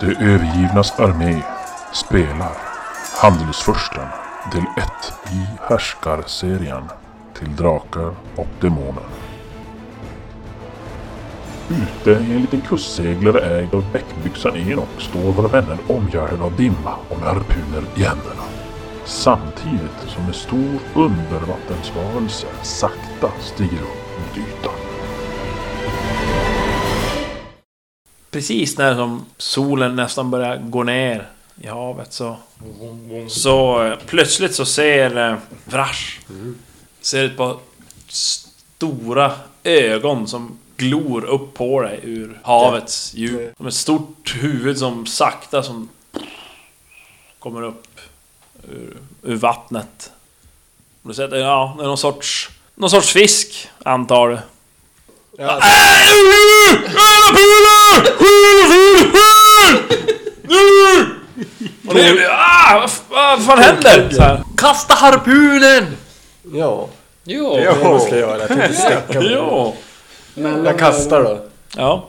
De övergivnas armé spelar Handelsfursten del 1 i Härskarserien till Drakar och Demoner. Ute i en liten kustseglare ägd av bäckbyxan Enok står våra vänner omgärdade av dimma och med harpuner i händerna. Samtidigt som en stor undervattensvarelse sakta stiger upp mot ytan. Precis när som solen nästan börjar gå ner i havet så... Så eh, plötsligt så ser eh, Vrash... Ser ett par stora ögon som glor upp på dig ur havets djup. Som ett stort huvud som sakta som... Kommer upp ur, ur vattnet. Du ser att ja, det är någon sorts... Någon sorts fisk, antar du. Och det är, ah, vad, fan händer? Så här. Kasta harpunen! Ja, Jo. det är man ska göra. Sticka med Jo. Jag kastar då. Ja.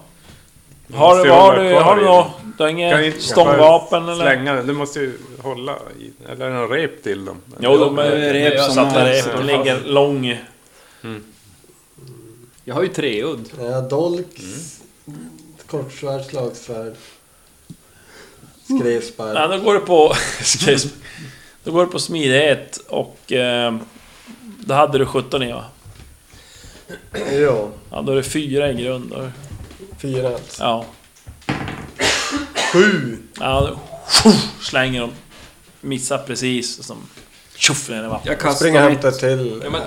Har du, Måste har du, kvar har du i något? Du har Kan inget inte- stångvapen eller? Slänga den. Du måste ju hålla i. Eller är det någon rep till dem? Jo, de det är rep som satta är- rep. De ligger lång... Jag har ju treudd. Ja, dolk, kortsvärd, slagsvärd, skrevspärr. Ja, då går det på... då går det på smidighet och... Eh, då hade du 17 i va? Ja, Ja, då är det fyra i grund. Då, fyra alltså. ja. Sju! Ja, då, slänger de. Missar precis och som... Tjoff ner i vattnet. Jag kastar Springer och hämtar till Ja, men,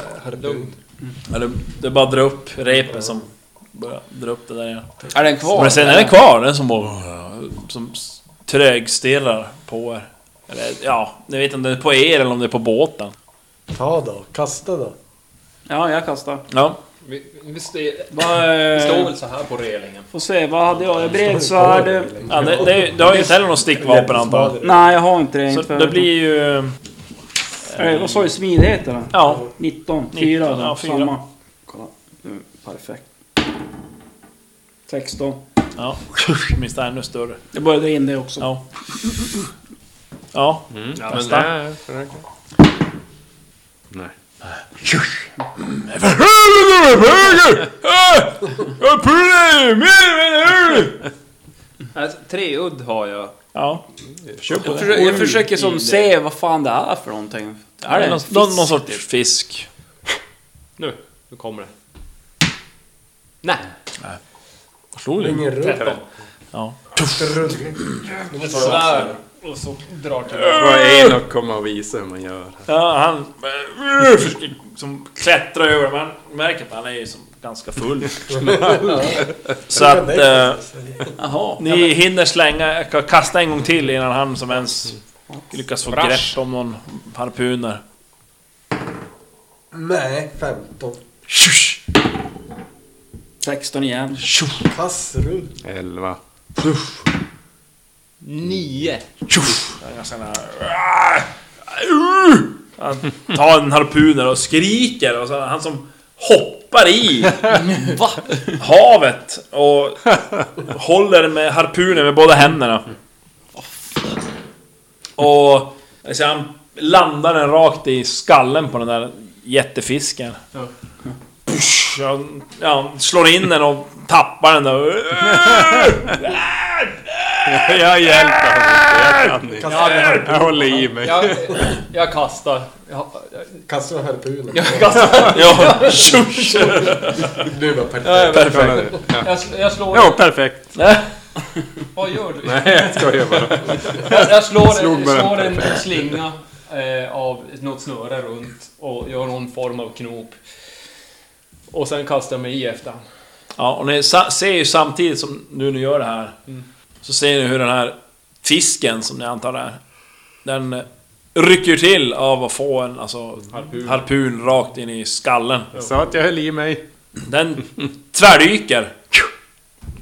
Ja, det, bara att dra upp repet som... Börjar dra upp det där igen. Är den kvar? Men sen är den kvar, den som bara... Som trögstirrar på er. Eller ja, jag vet inte om det är på er eller om det är på båten. Ta då, kasta då. Ja, jag kastar. Ja. Vi, vi, st- vi står Eh, väl så här på relingen. får se, vad hade jag? Bredsvärd... ja det, det, det har ju inte heller något stickvapen antar jag. Nej, jag har inte det. Så det blir ju... Eh, vad sa du? Smidighet eller? Ja, 19. 19, 4 ja, då. fyra. Samma. Kolla. Nu, perfekt. 16. ja. Minst ännu större. Jag började in det också. Ja. Ja, Ja, Testa. nej, försök. Nej. Alltså, treudd har jag. Ja. Jag, försöker, jag försöker som se vad fan det är för någonting. Är det en någon, fisk? någon, någon sorts fisk. Nu, nu kommer det. Nej! Slog du? Ingen rutt. Ja. Svär! Och så drar till. Vad är Enok kommer och visa hur man gör. Ja, han försöker som klättrar över men han märker att han är ju som ganska full. Så att eh, Jaha. ni hinner slänga, kasta en gång till innan han som ens lyckas få Brash. grepp om någon harpuner. Nej, 15. 16 igen. Kassrull. Elva. Nio! Ganska nära. Han tar en harpuner och skriker och så han som hoppar i havet och håller med harpunen med båda händerna. Och så han landar den rakt i skallen på den där jättefisken. Push, han- Ja, slår in den och tappar den där. Jag hjälper honom inte. Jag kan inte. Jag håller i mig. Jag, jag kastar. Jag, jag, Kastar harpunen. jag kastar. Ja, tjusch. Nu var perfekt. Perfekt. Ja. Jag, jag slår... Ja, perfekt. Vad gör du? Nej, jag skojar bara. Jag, jag slår, med slår den. en slinga eh, av något snöre runt och gör någon form av knop. Och sen kastar jag mig i efter. Ja, och ni ser ju samtidigt som nu ni gör det här Så ser ni hur den här fisken som ni antar är Den rycker till av att få en alltså, harpun. rakt in i skallen. Jag sa att jag höll i mig. Den tvärdyker.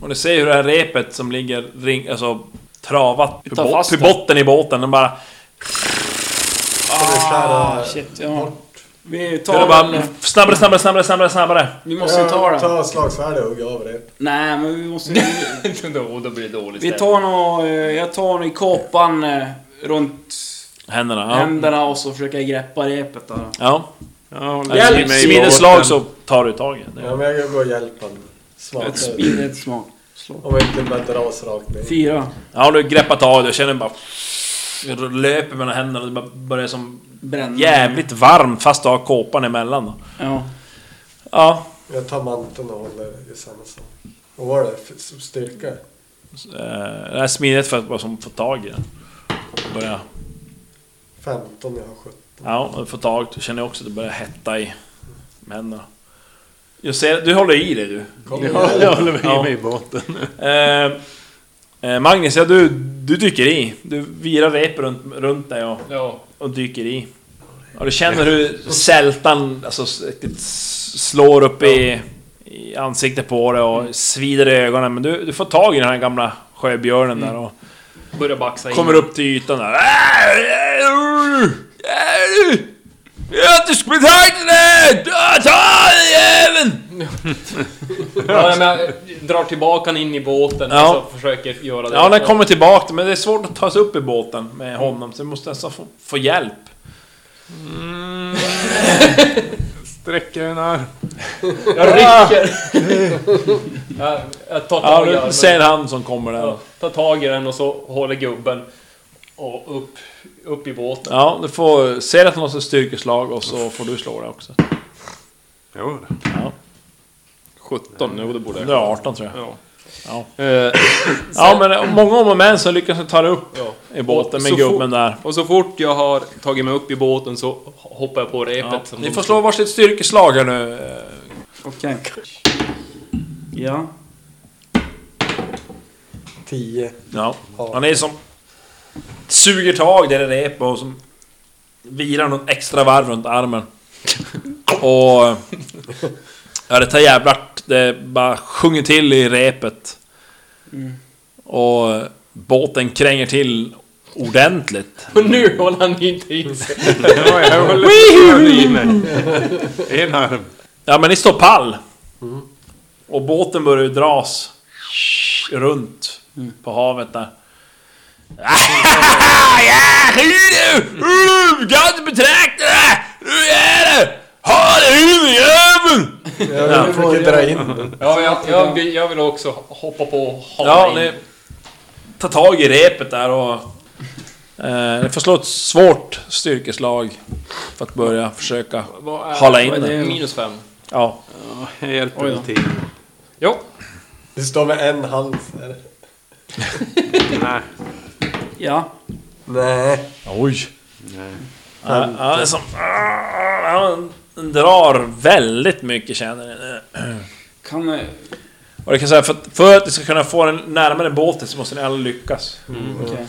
Och ni ser hur det här repet som ligger ring, alltså, travat på, botten i båten, den bara... Skära Shit, ja. Vi Det tar bara väl... snabbare, snabbare, snabbare, snabbare, snabbare. Vi måste ju ta den. Ta slagsvärde och hugga av det. Nej, men vi måste ju... då, då blir det dåligt Vi tar nog... eh, Jag tar nog i kåpan eh, runt Händerna, ja. händerna och så försöker jag greppa repet där. Ja. Jag håller Hjälp! Smideslag båten. så tar du tag i det. Ja, men jag går och hjälper honom. Ett smak. Slå. Om jag inte bara dras rakt ner. Fyra. Ja, du greppar tag i det och känner bara... Jag löper mellan händerna och det bara börjar som Bränna. jävligt varmt fast du har kåpan emellan då. Ja. Ja. Jag tar manteln och håller i samma sak. Vad var det för styrka? Eh, Det är smidigt för att bara som få tag i den. Börja... 15, jag har 17. Ja, och få tag Du känner också att det börjar hetta i händerna. Jag ser, du håller i det du. Jag håller i Ja. mig i båten. Eh, Magnus, ja du, du dyker i. Du virar rep runt, runt dig och, Ja. och dyker i. Och du känner hur sältan alltså, slår upp i, i ansiktet på dig och svider i ögonen. Men du, du får tag i den här gamla sjöbjörnen där och Börjar baxa in. kommer upp till ytan där. Ja, du skulle ta den! Ta den jäveln! Ja, men jag drar tillbaka den in i båten Ja. och så försöker göra det. Ja, den kommer tillbaka men det är svårt att ta sig upp i båten med honom så du måste nästan få, få hjälp. Sträcker en arm. Jag rycker. jag, jag tar Ja, tag i du armen. ser en hand som kommer där. Ja, tar tag i den och så håller gubben och upp, upp i båten. Ja, du får se att han har ett styrkeslag och så får du slå det också. Jo. Ja. 17, jo det borde Du är 18 tror jag. Ja. Ja, Eh, ja men många om och men så lyckas du ta dig upp ja. i båten med gubben fort- där. Och så fort jag har tagit mig upp i båten så hoppar jag på repet. Ja. Ni får slå varsitt styrkeslag här nu. eh, Okej. Ja. 10. Ja. Han är som suger tag där i repet och som virar något extra varv runt armen. Och... Ja, det tar jävlar... Det bara sjunger till i repet. Och båten kränger till ordentligt. Och nu håller han inte i sig. Ja, jag håller. En arm. Ja, men ni står pall. Och båten börjar ju dras runt på havet där. Ja, hur du! Inte betrakta det! Nu är det! Ha det! Jag försöker dra in den. Ja, jag, jag, vill, jag vill också hoppa på och Ja, in. ni tar tag i repet där och... Eh, får slå ett svårt styrkeslag för att börja försöka Vad är- hala in vad är det? den. Minus fem. Ja. Ja, jag hjälper Oj till. Jo. Du står med en här. Nej. Ja. Nej. Oj. Nej. Ja, ja, det är som... Ja, drar väldigt mycket känner ni. Kan... eh, Och det kan säga, för att, för att ni ska kunna få den närmare båten så måste ni alla lyckas. Okej.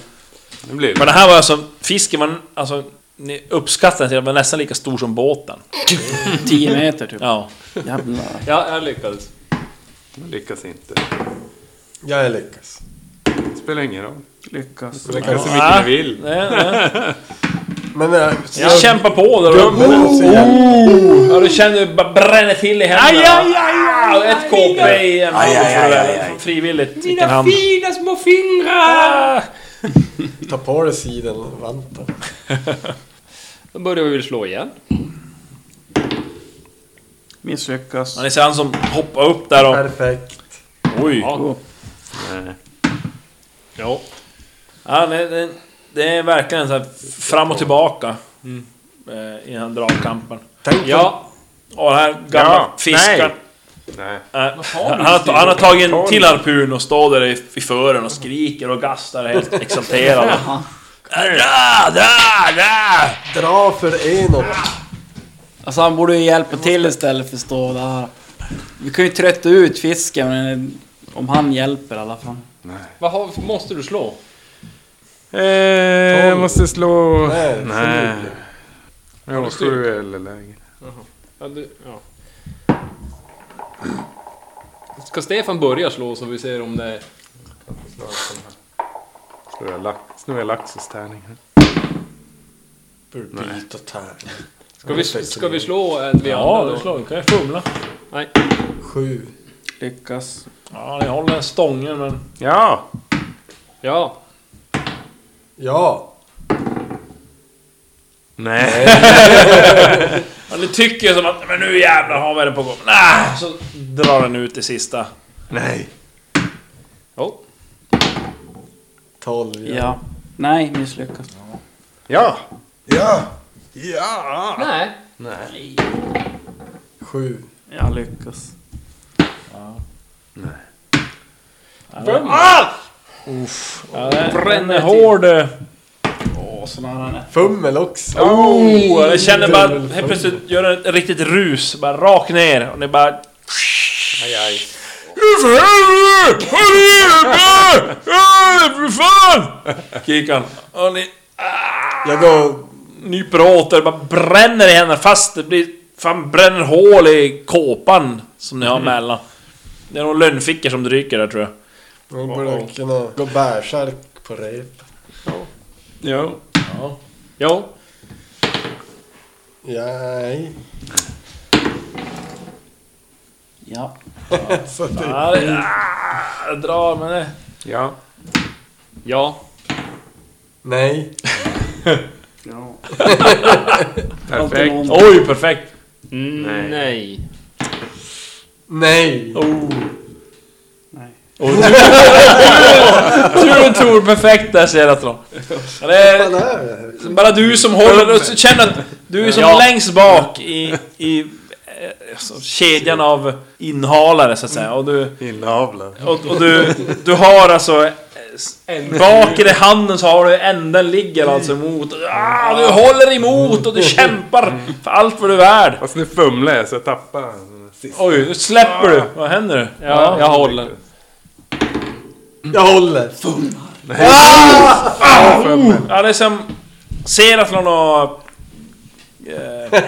Det blir Men det här var alltså... Fisken var... Alltså, ni uppskattar till att den var nästan lika stor som båten. 10 meter typ. Ja. Jävlar. Ja, jag lyckades. Jag lyckas inte. Jag lyckas. Det spelar ingen roll. Lyckas. Det kan så mycket Ja. ni vill. Nej, nej. Men äh, Jag kämpar på där också igen. Ja, du känner bara bränner till i händerna. Aj, aj, aj, aj, Ett KP i en hand. Frivilligt. Hand? fina små fingrar! Ah! Ta på dig sidenvanten. Då börjar vi väl slå igen. Misslyckas. Ja, Ni ser han som hoppar upp där och... Perfekt. Oj! Ja. Nej. ja. Ja, det, det, det är verkligen så här fram och tillbaka. eh, I den här dragkampen. Tänk Ja. Och den här gamla Ja, fiskaren... Nej. eh, han, har, han har tagit en till harpun och står där i, i fören och skriker och gastar helt exalterad. Dra, dra, dra! Dra för enåt. Alltså han borde ju hjälpa till istället för att stå där. Vi kan ju trötta ut fisken men om han hjälper i alla fall. Vad har, måste du slå? Eh, jag måste slå... Nej, Nej. Jag har sju eller lägre. Ja, du, ja. Ska Stefan börja slå så vi ser om det... Jag lax, snor jag Laxos tärning här. Byta tärning. Ska vi, ska vi slå en vi Ja, andra du då? slår. Kan ju fumla. Nej. Sju. Lyckas. Ja, ni håller stången men... Ja! Ja. Ja! Nej. Ja, ni tycker ju som att men nu jävlar har vi det på gång. Nah, så drar den ut det sista. Nej. Oh. Tolv. Ja. Nej, misslyckas. Ja! Ja! Ja! Nej. Nej. Sju. Jag lyckas. Fem. Ja, den är hård. Åh, sån här. Fummel också. Oh, jag känner bara helt plötsligt gör ett riktigt rus. Bara rakt ner. Och ni bara... Aj, aj. För fan! Skriker han. Och ni Jag går... nyper åt er. Bara bränner i händerna fast det blir... Fan bränner hål i kåpan som ni har mellan. Det är nog lönnfickor som dryker där tror jag. Jag borde kunna gå bärsärk på rep. Ja. Ja. Nej. Ja. Så det... Ja, det, ah, jag drar men det... Ja. Ja. Nej. Ja. Perfekt. Oj, perfekt! Mm, Nej. nej. Nej. Oh. Och tur perfekt där ser jag är det? bara du som håller och känner att du är som Ja. längst bak i, i eh, alltså, kedjan av inhalare så att säga. Och du, Inavlar. och, och du, du har alltså... eh, s- Bak i handen så har du änden ligger alltså emot. Ah, du håller emot och du kämpar för allt vad du är värd. Fast nu fumlar jag så jag tappar. Oj, nu släpper du. Vad händer nu? Ja, jag håller. Jag håller. Ja, det är som... Seraflon och... Eh,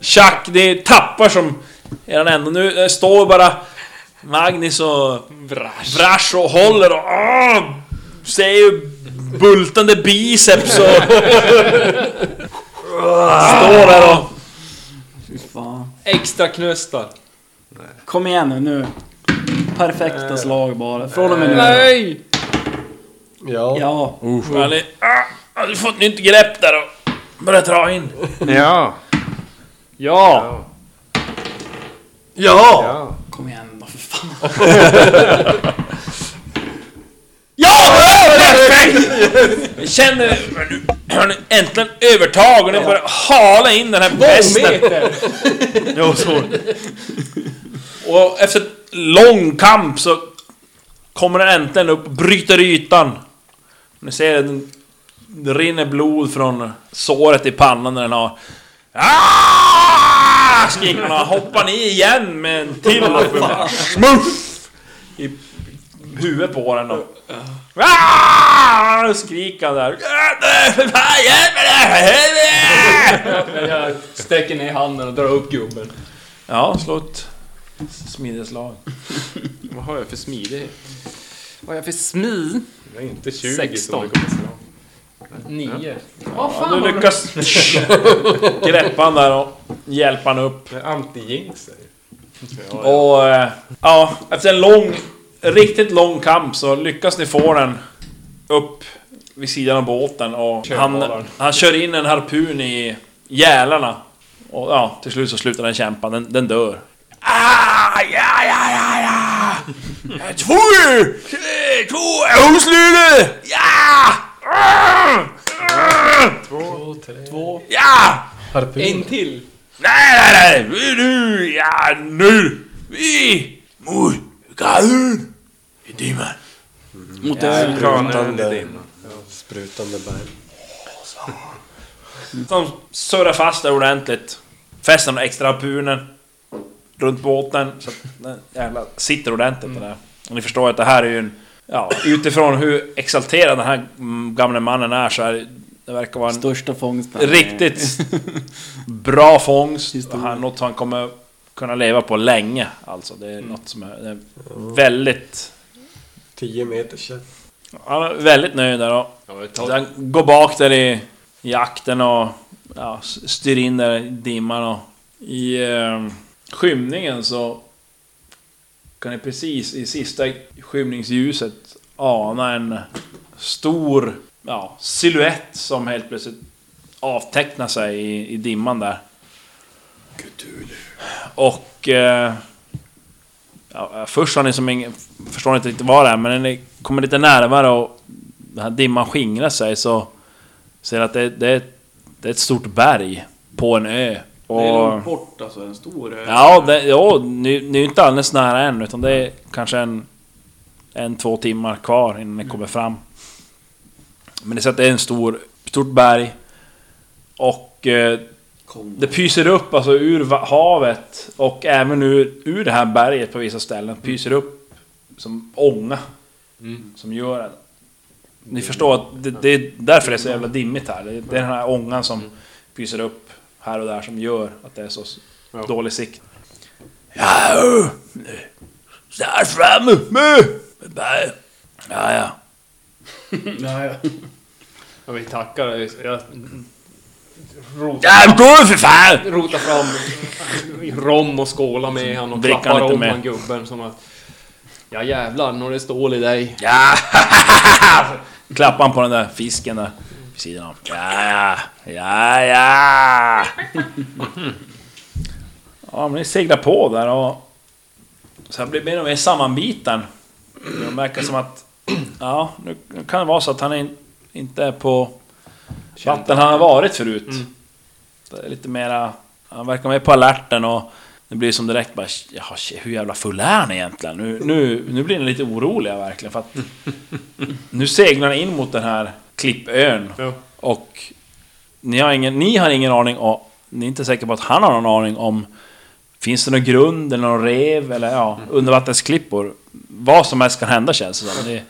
Chuck, det är tappar som... Eran ända. Nu står bara Magnus och Vrash. Vrash och håller och... Åh, ser ju bultande biceps och... står där och... Fy fan. Extra knöstar. Kom igen nu, nu. Perfekta slag bara. Från och med nu. Nej! Ja. Ja. Ja, det, ah, du får ett nytt grepp där och... Börja dra in. Ja. Ja! Ja! Ja. Kom igen då för fan. Ja! Perfekt! Jag känner... Nu har ni äntligen övertag och ni börjar hala in den här västen. Jo, så. Och efter lång kamp så kommer den äntligen upp och bryter ytan. Ni ser den- det rinner blod från såret i pannan när den har... Ah! Skriker och hoppar ner igen med en till och smuff! I huvudet på den då. Ah! Skriker han där. Hjälp mig! Helvete! Jag sträcker ner handen och drar upp gubben. Ja, slå ett smidighetslag. Vad har jag för smidighet? Vad har jag för smi? Det är inte 20 16. som det kommer. Nio. Ja, du lyckas greppa han där och hjälpa han upp. Anti-jinx. jag. Och eh, ja, efter en lång, riktigt lång kamp så lyckas ni få den upp vid sidan av båten och han, han kör in en harpun i gälarna. Och ja, till slut så slutar den kämpa, den, den dör. Ah, ja, ja, ja, ja! Två! tre, Två! Hoslude! Ja! Två, tre. Två. Ja! En till. Nej, nej, nej! Vi nu! Ja, nu! Vi! Mot gaden! I dimman. Mot i din. Sprutande berg. De surrar fast det ordentligt. Fäster den extra harpunen runt båten så att den jävla sitter ordentligt det där. Och ni förstår att det här är ju en... Ja, utifrån hur exalterad den här mm, gamle mannen är så är det, det verkar vara en Största fångsten. riktigt bra fångst. Han, något han kommer kunna leva på länge. Alltså det är något som är, är väldigt... Tio meter kött. Han är väldigt nöjd där och han går bak där i jakten och ja, styr in där i dimman och i eh, skymningen så kan ni precis i sista skymningsljuset ana en stor ja, siluett som helt plötsligt avtecknar sig i, i dimman där. Och... Eh, ja, först har ni som ingen, förstår inte riktigt vad det är, men när ni kommer lite närmare och den här dimman skingrar sig så ser ni att det, det, det är ett stort berg på en ö. Det är långt bort alltså, en stor ö. ja, det, ja ni, ni är ju inte alldeles nära än, utan det är kanske en, en två timmar kvar innan ni kommer fram. Men ni ser att det är en stor, stort berg. Och eh, det pyser upp alltså ur havet och även ur, ur det här berget på vissa ställen pyser upp som ånga. Som gör att... Ni förstår att det, det är därför det är så jävla dimmigt här. Det, det är den här ångan som pyser upp här och där som gör att det är så Ja. dålig sikt. Ja, där framme! Ja, ja. Ja, ja. Ja, vi tackar. Jag rotar, Ja, gå för fan! rotar fram rom och skålar med han och klappar lite om med. han gubben som att... Ja jävlar, när det stål i dig. Ja! Klappar han på den där fisken där vid sidan av. Ja, ja, ja, ja! Ja, men ni seglar på där och... Här blir mer och mer sammanbiten. Det verkar som att... Ja, nu kan det vara så att han in, inte är på vatten han har varit förut. Det är lite mera... Han verkar mer på alerten och... Det blir som direkt bara, jaha, hur jävla full är han egentligen? Nu, nu, nu blir ni lite oroliga verkligen för att... Nu seglar ni in mot den här klippön. Ja. Och ni har ingen, ni har ingen aning och ni är inte säkra på att han har någon aning om Finns det någon grund eller någon rev eller ja, undervattensklippor? Vad som helst kan hända känns det som. Det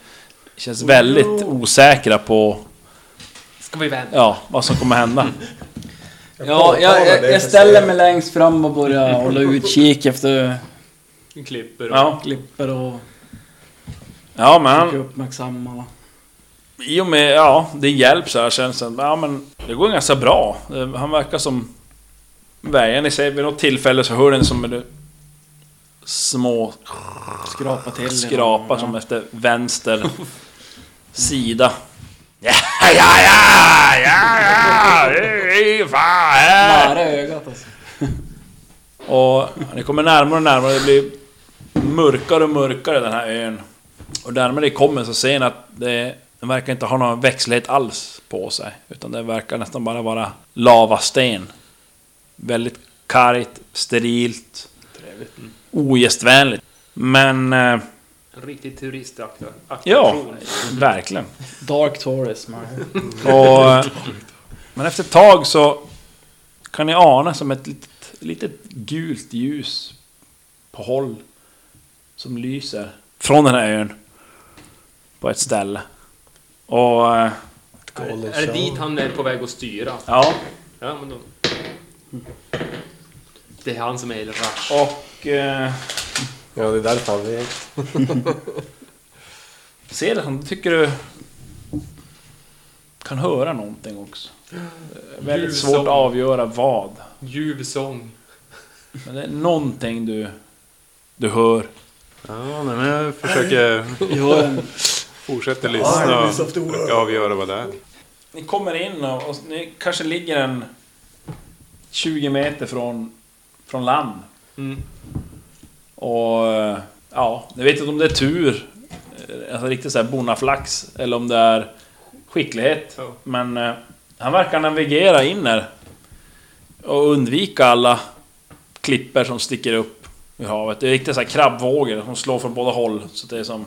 känns väldigt osäkra på Ska vi vända? ja, vad som kommer hända. Ja, jag, jag, jag ställer mig längst fram och börjar hålla utkik efter Klipper och... Ja, klipper och ja men försöker uppmärksamma. I och med, ja, det hjälp så här känns det. Ja men det går ganska bra. Det- Han verkar som Vägen ni ser vid något tillfälle så hör den som en små Skrapa till. skrapar ja. som efter vänster sida. Ja, ja, ja, ja, ja, är fan. Nära ögat alltså. Och ni kommer närmare och närmare, det blir mörkare och mörkare den här ön. Och närmare ni kommer så ser ni att det, den verkar inte ha någon växtlighet alls på sig. Utan det verkar nästan bara vara lavasten. Väldigt kargt, sterilt, Trevligt. Mm. ogästvänligt. Men... Eh, En riktig turistattraktion. ja, verkligen. Dark tourism. Och, eh, men efter ett tag så kan ni ana som ett litet, litet gult ljus på håll som lyser från den här ön på ett ställe. Och eh, Är, är det dit han är på väg att styra? ja, Ja, men då... Det är han som är El Rash. och eh, Ja, det är därför han vet. ser det som tycker du kan höra någonting också. Eh, Väldigt Ljus svårt att avgöra vad. Ljuv sång. Men det är någonting du, du hör. Ja, men jag försöker Ja, en- fortsätta lyssna och avgöra vad det är. Ni kommer in och, och ni kanske ligger en 20 meter från, från land. Mm. Och ja, ni vet inte om det är tur, eh, alltså riktigt såhär bonnaflax, eller om det är skicklighet. Ja. Men eh, han verkar navigera in här. Och undvika alla klipper som sticker upp i havet. Det är riktigt så här krabbvågor som slår från båda håll. Så det är som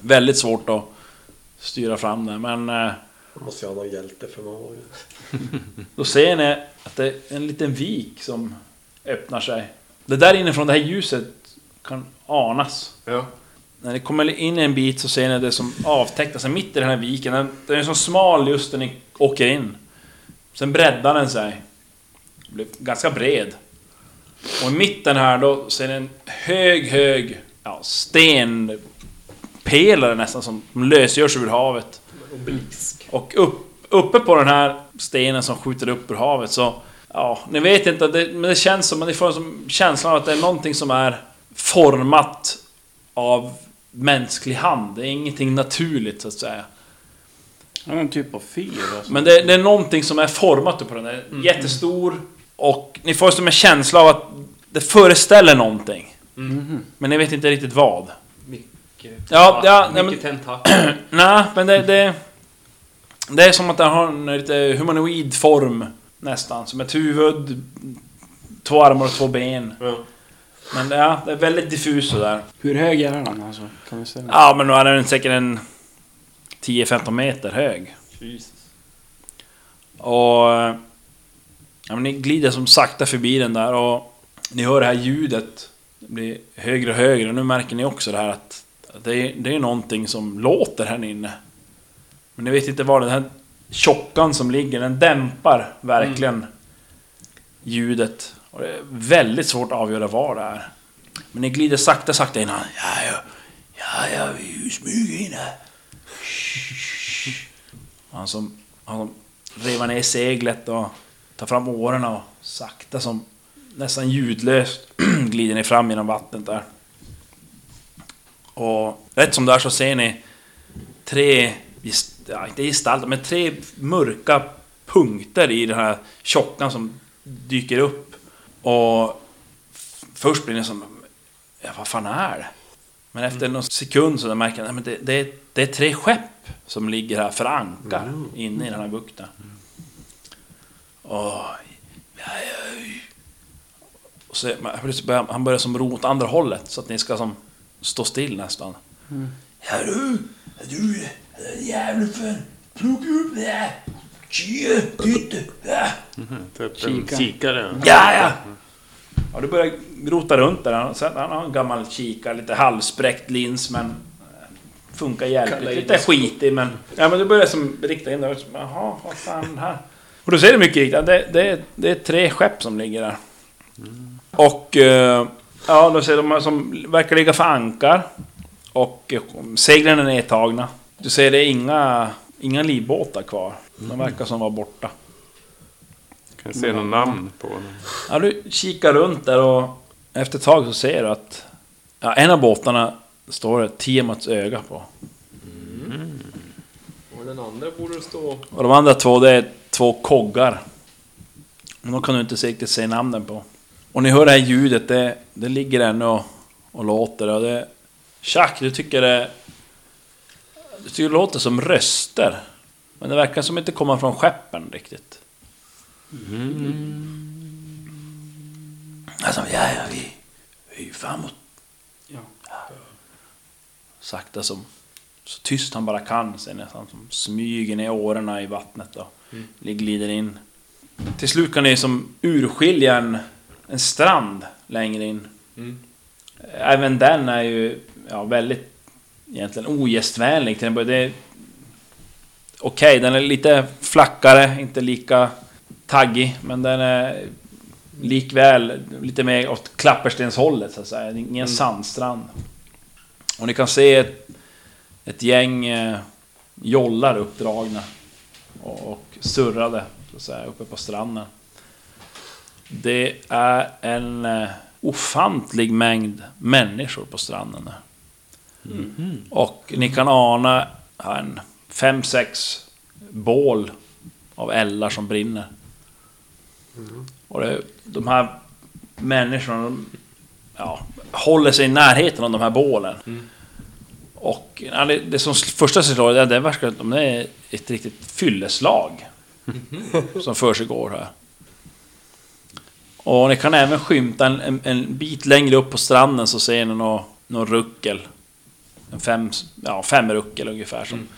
väldigt svårt att styra fram det. Men eh, Man måste ju ha någon hjälteförmåga. Då ser ni att det är en liten vik som öppnar sig. Det där inifrån det här ljuset kan anas. Ja. När ni kommer in en bit så ser ni det som avtecknar sig mitt i den här viken. Den, den är så smal just när ni åker in. Sen breddar den sig. Det blir ganska bred. Och i mitten här då ser ni en hög, hög ja, stenpelare nästan som lösgörs ur havet. Obelisk. Och upp, uppe på den här stenen som skjuter upp ur havet så... Ja, ni vet inte, det, men det känns som... Ni får som känslan av att det är någonting som är format av mänsklig hand. Det är ingenting naturligt så att säga. Ja, Någon typ av fyr alltså. Men det, det är någonting som är format på den. där. Jättestor och ni får som en känsla av att det föreställer någonting. Men ni vet inte riktigt vad. Mycket, Ja, ja, nej, mycket men- tentakler. Nej, men det, det... Det är som att den har en lite humanoid form nästan. Som ett huvud, två armar och två ben. Ja. Men ja, det är väldigt diffus sådär. Hur hög är den alltså? Kan vi säga? Ja, men nu är den säkert en 10-15 meter hög. Jesus. Och... Ja, men ni glider som sakta förbi den där och ni hör det här ljudet. Det blir högre och högre och nu märker ni också det här att det är, det är någonting som låter här inne. Men ni vet inte vad. Den här tjockan som ligger, den dämpar verkligen ljudet. Och det är väldigt svårt att avgöra vad det är. Men ni glider sakta, sakta in. Ja, ja, ja, ja vi smyger in här. Han som, han som revar ner seglet och tar fram årorna och sakta som nästan ljudlöst glider ni fram genom vattnet där. Och rätt som det är så ser ni tre, ja, inte gestalter, men tre mörka punkter i den här tjockan som dyker upp. Och först blir ni som, ja vad fan är det? Men efter någon sekund så märker ni att det, det, det är tre skepp som ligger här för ankar inne i den här bukten. Och, och så, han börjar som ro åt andra hållet så att ni ska som stå still nästan. Ja du, du jävla fan, plocka upp det här. Tjie, titta, ja. Typ Kika. en kikare. Ja, ja! Ja, du börjar rota runt där. Han har en gammal kikare, lite halvspräckt lins, men... eh, Funkar hjälpligt. Lite skitig, men... Ja, men du börjar som rikta in där. Jaha, vad fan här? Och då ser du mycket riktigt, det, det, det är tre skepp som ligger där. Och... eh, Ja, då ser de som verkar ligga för ankar. Och seglen är nedtagna. Du ser det är inga, inga livbåtar kvar. De verkar som var borta. Kan se någon namn på den. Ja, du kikar runt där och efter ett tag så ser du att ja, en av båtarna står det Tiamats öga på. Och den andra borde stå... Och de andra två, det är två koggar. Men de kan du inte riktigt se namnen på. Och ni hör det här ljudet, det, det ligger ännu och, och låter. Och det, Chuck, du tycker det... Du tycker det låter som röster. Men det verkar som inte komma från skeppen riktigt. Alltså, ja, ja, vi... Vi är framåt. Ja. Sakta som... Så tyst han bara kan, ser nästan som smyger ner årorna i vattnet och glider in. Till slut kan ni som urskilja en, en strand längre in. Mm. Även den är ju ja, väldigt egentligen ogästvänlig till en början. Det är- Okej, den är lite flackare, inte lika taggig, men den är likväl lite mer åt klapperstenshållet så att säga. Ingen sandstrand. Och ni kan se ett, ett gäng eh, jollar uppdragna och, och surrade så att säga, uppe på stranden. Det är en eh, ofantlig mängd människor på stranden där. Och ni kan ana en fem, sex bål av eldar som brinner. Och det, de här människorna, de, ja, håller sig i närheten av de här bålen. Och ja, det, det som första slår, det, det verkar som det är ett riktigt fylleslag. som försiggår här. Och ni kan även skymta en, en, en bit längre upp på stranden så ser ni någon, någon ruckel. En fem, ja, fem ruckel ungefär som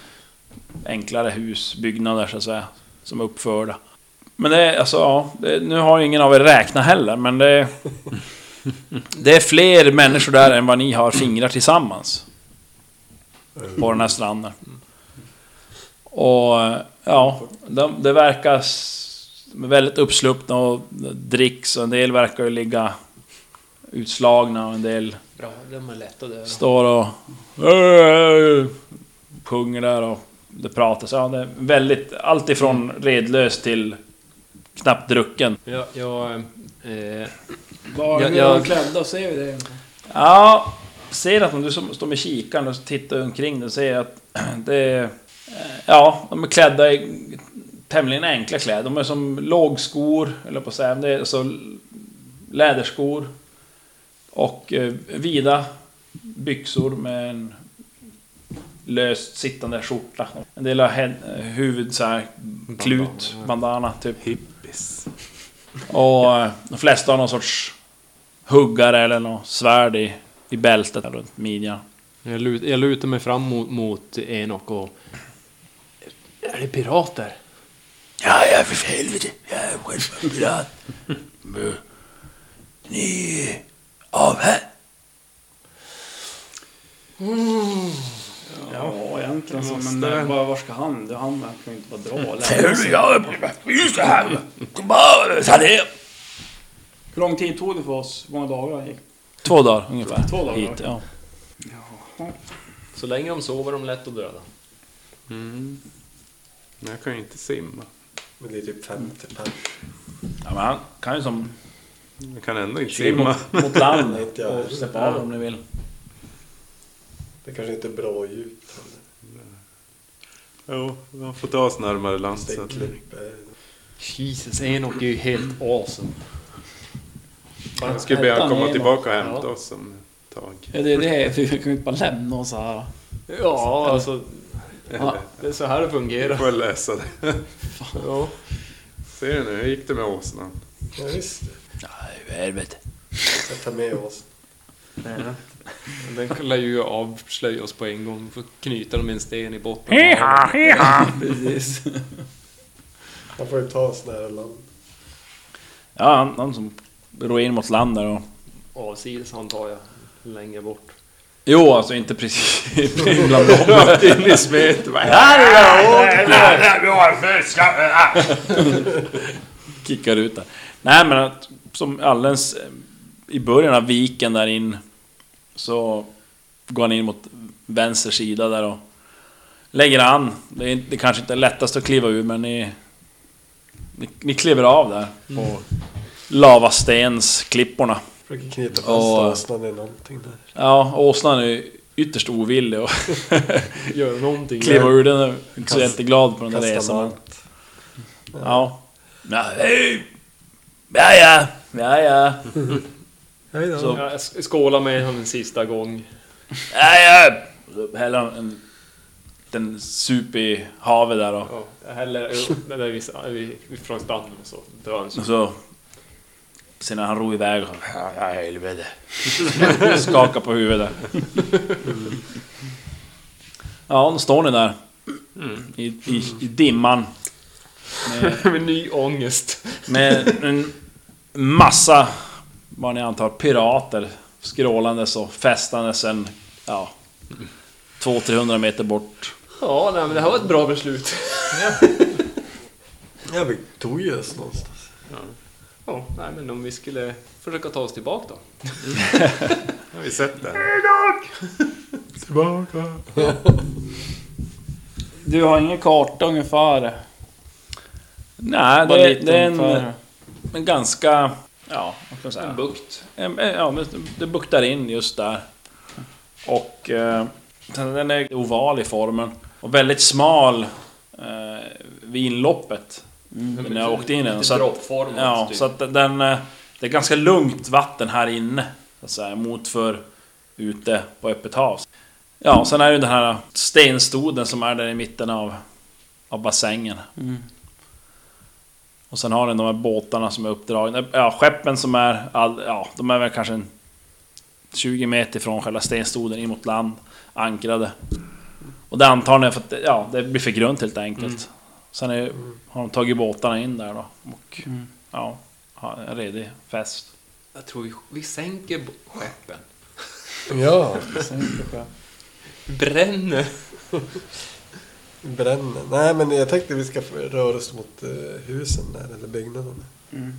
enklare husbyggnader så att säga. Som är uppförda. Men det är alltså, ja, det, nu har ingen av er räknat heller men det... Det är fler människor där än vad ni har fingrar tillsammans. På den här stranden. Och ja, de, det verkar s- väldigt uppsluppna och dricks och en del verkar ju ligga utslagna och en del Bra, de är lätta att döda. står och... Sjunger där och det pratas. Ja, det är väldigt... Allt ifrån redlös till knappt drucken. Jag, jag, eh, Var Ja, jag- är de klädda? Ser vi det? Ja, ser att om du som står med kikaren och tittar omkring dig ser att det är... eh, Ja, de är klädda i tämligen enkla kläder. De är som lågskor, eller på att säga. Det är så läderskor. Och eh, vida byxor med en löst sittande skjorta. En del har huvud så här klut, bandana typ. Hippies. Och eh, de flesta har någon sorts huggare eller något svärd i, i bältet runt midjan. jag, lut, jag lutar mig fram mot, mot Enok och... Är det pirater? Ja, ja, för helvete. Jag är själv pirat. Ni av här. Ja, egentligen så. Men Måste. eh, var, var ska han? Det han kan ju inte bara dra. Eller? Ser du, jag är just det här. Kom bara, ta det. Hur lång tid tog det för oss? Hur många dagar gick? Två dagar ungefär. Två dagar. Hit, ja. Så länge de sover de lätt att döda. Mm. Men jag kan ju inte simma. Men det är typ 50 pers. ja, men han kan ju som Jag kan ändå inte simma simma. mot land Inte jag och släppa av om ni vill. Det kanske inte är bra djupt heller. Jo, man får ta oss närmare land. Så att... Stängklipp är... Jesus, Enok är ju helt awesome. Han skulle behöva han komma Enoch? tillbaka och hämta Ja. oss om ett tag. Ja, det är det. Vi kan ju inte bara lämna oss här. Ja, alltså... Ja. Det är så här det fungerar. får väl läsa det. Ja. Ser du nu, hur gick det med åsnan? Ja, visst. Nej, helvete. Jag tar med oss. Den lär ju avslöja oss på en gång. Vi får knyta dem med en sten i botten. Precis. Han får ju ta oss nära land. Ja, han, han som ror in mot land där och... Avsides antar jag. Längre bort. Jo, alltså inte precis bland dem. Rakt in i smet. kickar ut där. Nej men att, som alldeles eh, i början av viken där in så går han in mot vänster sida där och lägger an. Det är, det kanske inte är lättast att kliva ur men ni, ni, ni kliver av där på lavastensklipporna. Försöker knyta fast Och- åsnan i någonting där. Ja, åsnan är ytterst ovillig att Gör någonting. kliva ur. Den är inte så jätteglad på den där resan. Ja. Ja! Ja, ja. Ja, ja. Då. Så- Jag sk- skålar med honom en sista gång. Ja, ja. Häller en liten sup i havet där och, Ja, häller där vi, vi, vi från stranden och så drar så. så... Sen när han ror iväg och... Ja, helvete. Skakar på huvudet. Ja, då står ni där. I, i, i dimman. Med, Med ny ångest. med en massa, vad ni antar, pirater skrålandes och festandes en... Ja... 200-300 meter bort. Ja, nej, men det här var ett bra beslut. Ja, vi tog ju oss någonstans. Ja, nej, men om vi skulle försöka ta oss tillbaka då. Har vi sett det? Du har ingen karta ungefär? Nej, Bara det, lite det är en, ungefär. en ganska... Ja, vad ska man säga? En bukt. En- en- Ja, det, det buktar in just där. Och eh, den är oval i formen. Och väldigt smal eh, vid inloppet. När jag åkte in i den. Så att, ja, typ. så att den... eh, Det är ganska lugnt vatten här inne. Så att säga, mot för ute på öppet hav. Ja, sen är det den här stenstoden som är där i mitten av, av bassängen. Mm. Och sen har den de här båtarna som är uppdragna. Ja, skeppen som är... All, ja, de är väl kanske en 20 meter från själva stenstoden in mot land. Ankrade. Och det är antagligen för att ja, det blir för grunt helt enkelt. Sen är, har de tagit båtarna in där då. Och Mm. ja, en redig fest. Jag tror vi, vi sänker skeppen. Ja, Bränner. bränner. Nej, men jag tänkte vi ska röra oss mot eh, husen där, eller byggnaderna. Mm.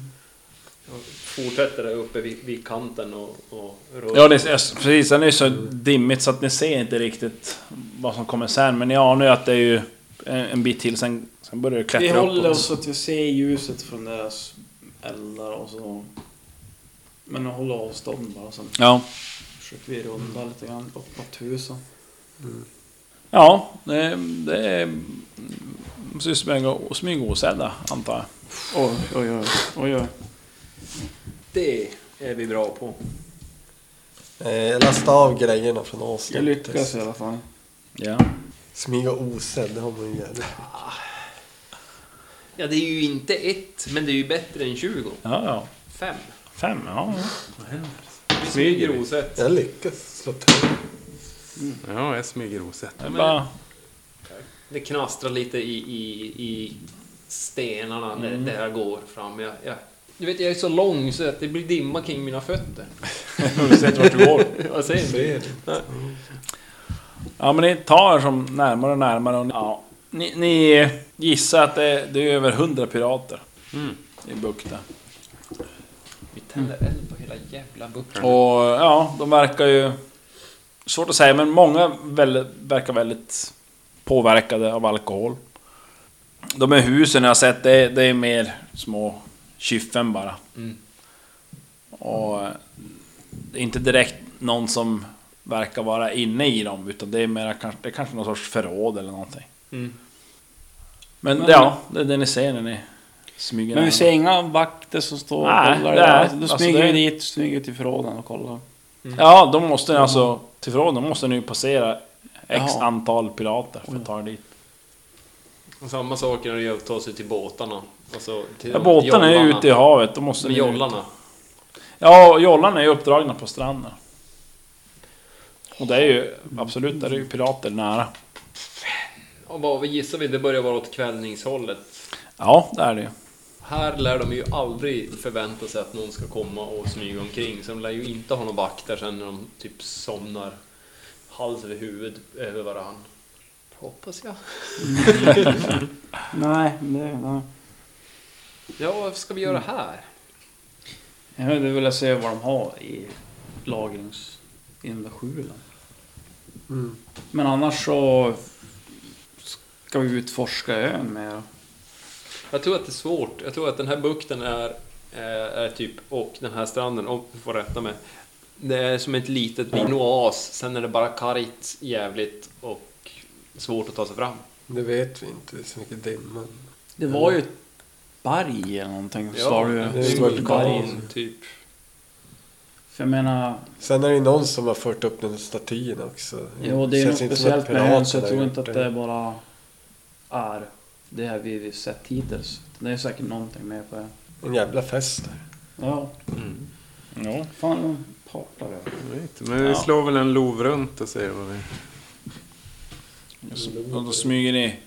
Fortsätter där uppe vid, vid kanten och, och rör. Ja, det är, precis. Den är så dimmigt så att ni ser inte riktigt vad som kommer sen. Men ni anar ju att det är ju en, en bit till, sen, sen börjar det Vi klättra håller uppåt. oss så att vi ser ljuset från deras eldar och så. Men vi håller avstånd bara. Sen Ja. försöker vi runda lite grann upp mot husen. Ja, det, det är... Måste ju smyga, smyga osedda, antar jag. Oj, oj, oj. oj, oj. Det är vi bra på. Eh, Jag lastade av grejerna från Åsnet. Jag lyckas i alla fall. Ja. Smyga osedd, det har man ju jävligt. Ja, det är ju inte ett, men det är ju bättre än 20. Ja, ja. Fem. Fem, ja. Vi smyger osett. Jag lyckas slå till. Ja, jag smyger osett. Det är bara... Det knastrar lite i, i, i stenarna när det här går fram. Jag, jag, du vet, jag är så lång så att det blir dimma kring mina fötter. Du vet vart du går. Jag ser inte. Ja, men ni tar som närmare och närmare och ni, ja, ni, ni gissar att det, det är över hundra pirater Mm. i bukten. Vi tänder eld på hela jävla bukten. Och ja, de verkar ju... Svårt att säga, men många väldigt, verkar väldigt påverkade av alkohol. De här husen jag har sett, det, det är mer små kyffen bara. Mm. Och det är inte direkt någon som verkar vara inne i dem, utan det är mer kanske, det är kanske någon sorts förråd eller någonting. Mm. Men, Men- ja, det är det ni ser när ni smyger Men vi ser inga vakter som står och Nej, kollar. det är- Alltså, då alltså smyger det- vi dit, smyger till förråden och kollar. Ja, de måste ni alltså... Till förråden måste ni ju passera X Jaha. antal pirater för att ta er dit. Och samma sak när det gäller att ta sig till båtarna. Alltså, till Ja, båtarna är jollarna. ute i havet, då måste Med ni... ut. jollarna. Ja, och jollarna är ju uppdragna på stranden. Och det är ju absolut, där är ju pirater nära. Och vad vi gissar vi, det börjar vara åt kvällningshållet. Ja, det är det ju. Här lär de ju aldrig förvänta sig att någon ska komma och smyga omkring. Så de lär ju inte ha någon vakter sen när de typ somnar hals över huvud över varann. Hoppas jag. Nej, det... Nej. Ja, vad ska vi göra här? Jag hade velat se vad de har i lagrings... i den där skjulen. Mm. Men annars så... Ska vi utforska ön mer. Jag tror att det är svårt. Jag tror att den här bukten är, är, är typ, och den här stranden, om du får rätta mig. Det är som ett litet en oas, sen är det bara kargt, jävligt och svårt att ta sig fram. Det vet vi inte, det är så mycket dimma. Det var ju ett berg eller någonting. Ja, sa du är vulkan. typ. För jag menar... Sen är det ju någon som har fört upp den statyn också. Jo, det är något speciellt med ön så jag tror inte att det bara är det här vi sett hittills. Det är säkert någonting mer på ön. En jävla fest där. Ja, Ja. fan de partar över. Jag vet inte, Men vi Ja. slår väl en lov runt och ser vad vi... Och då smyger ni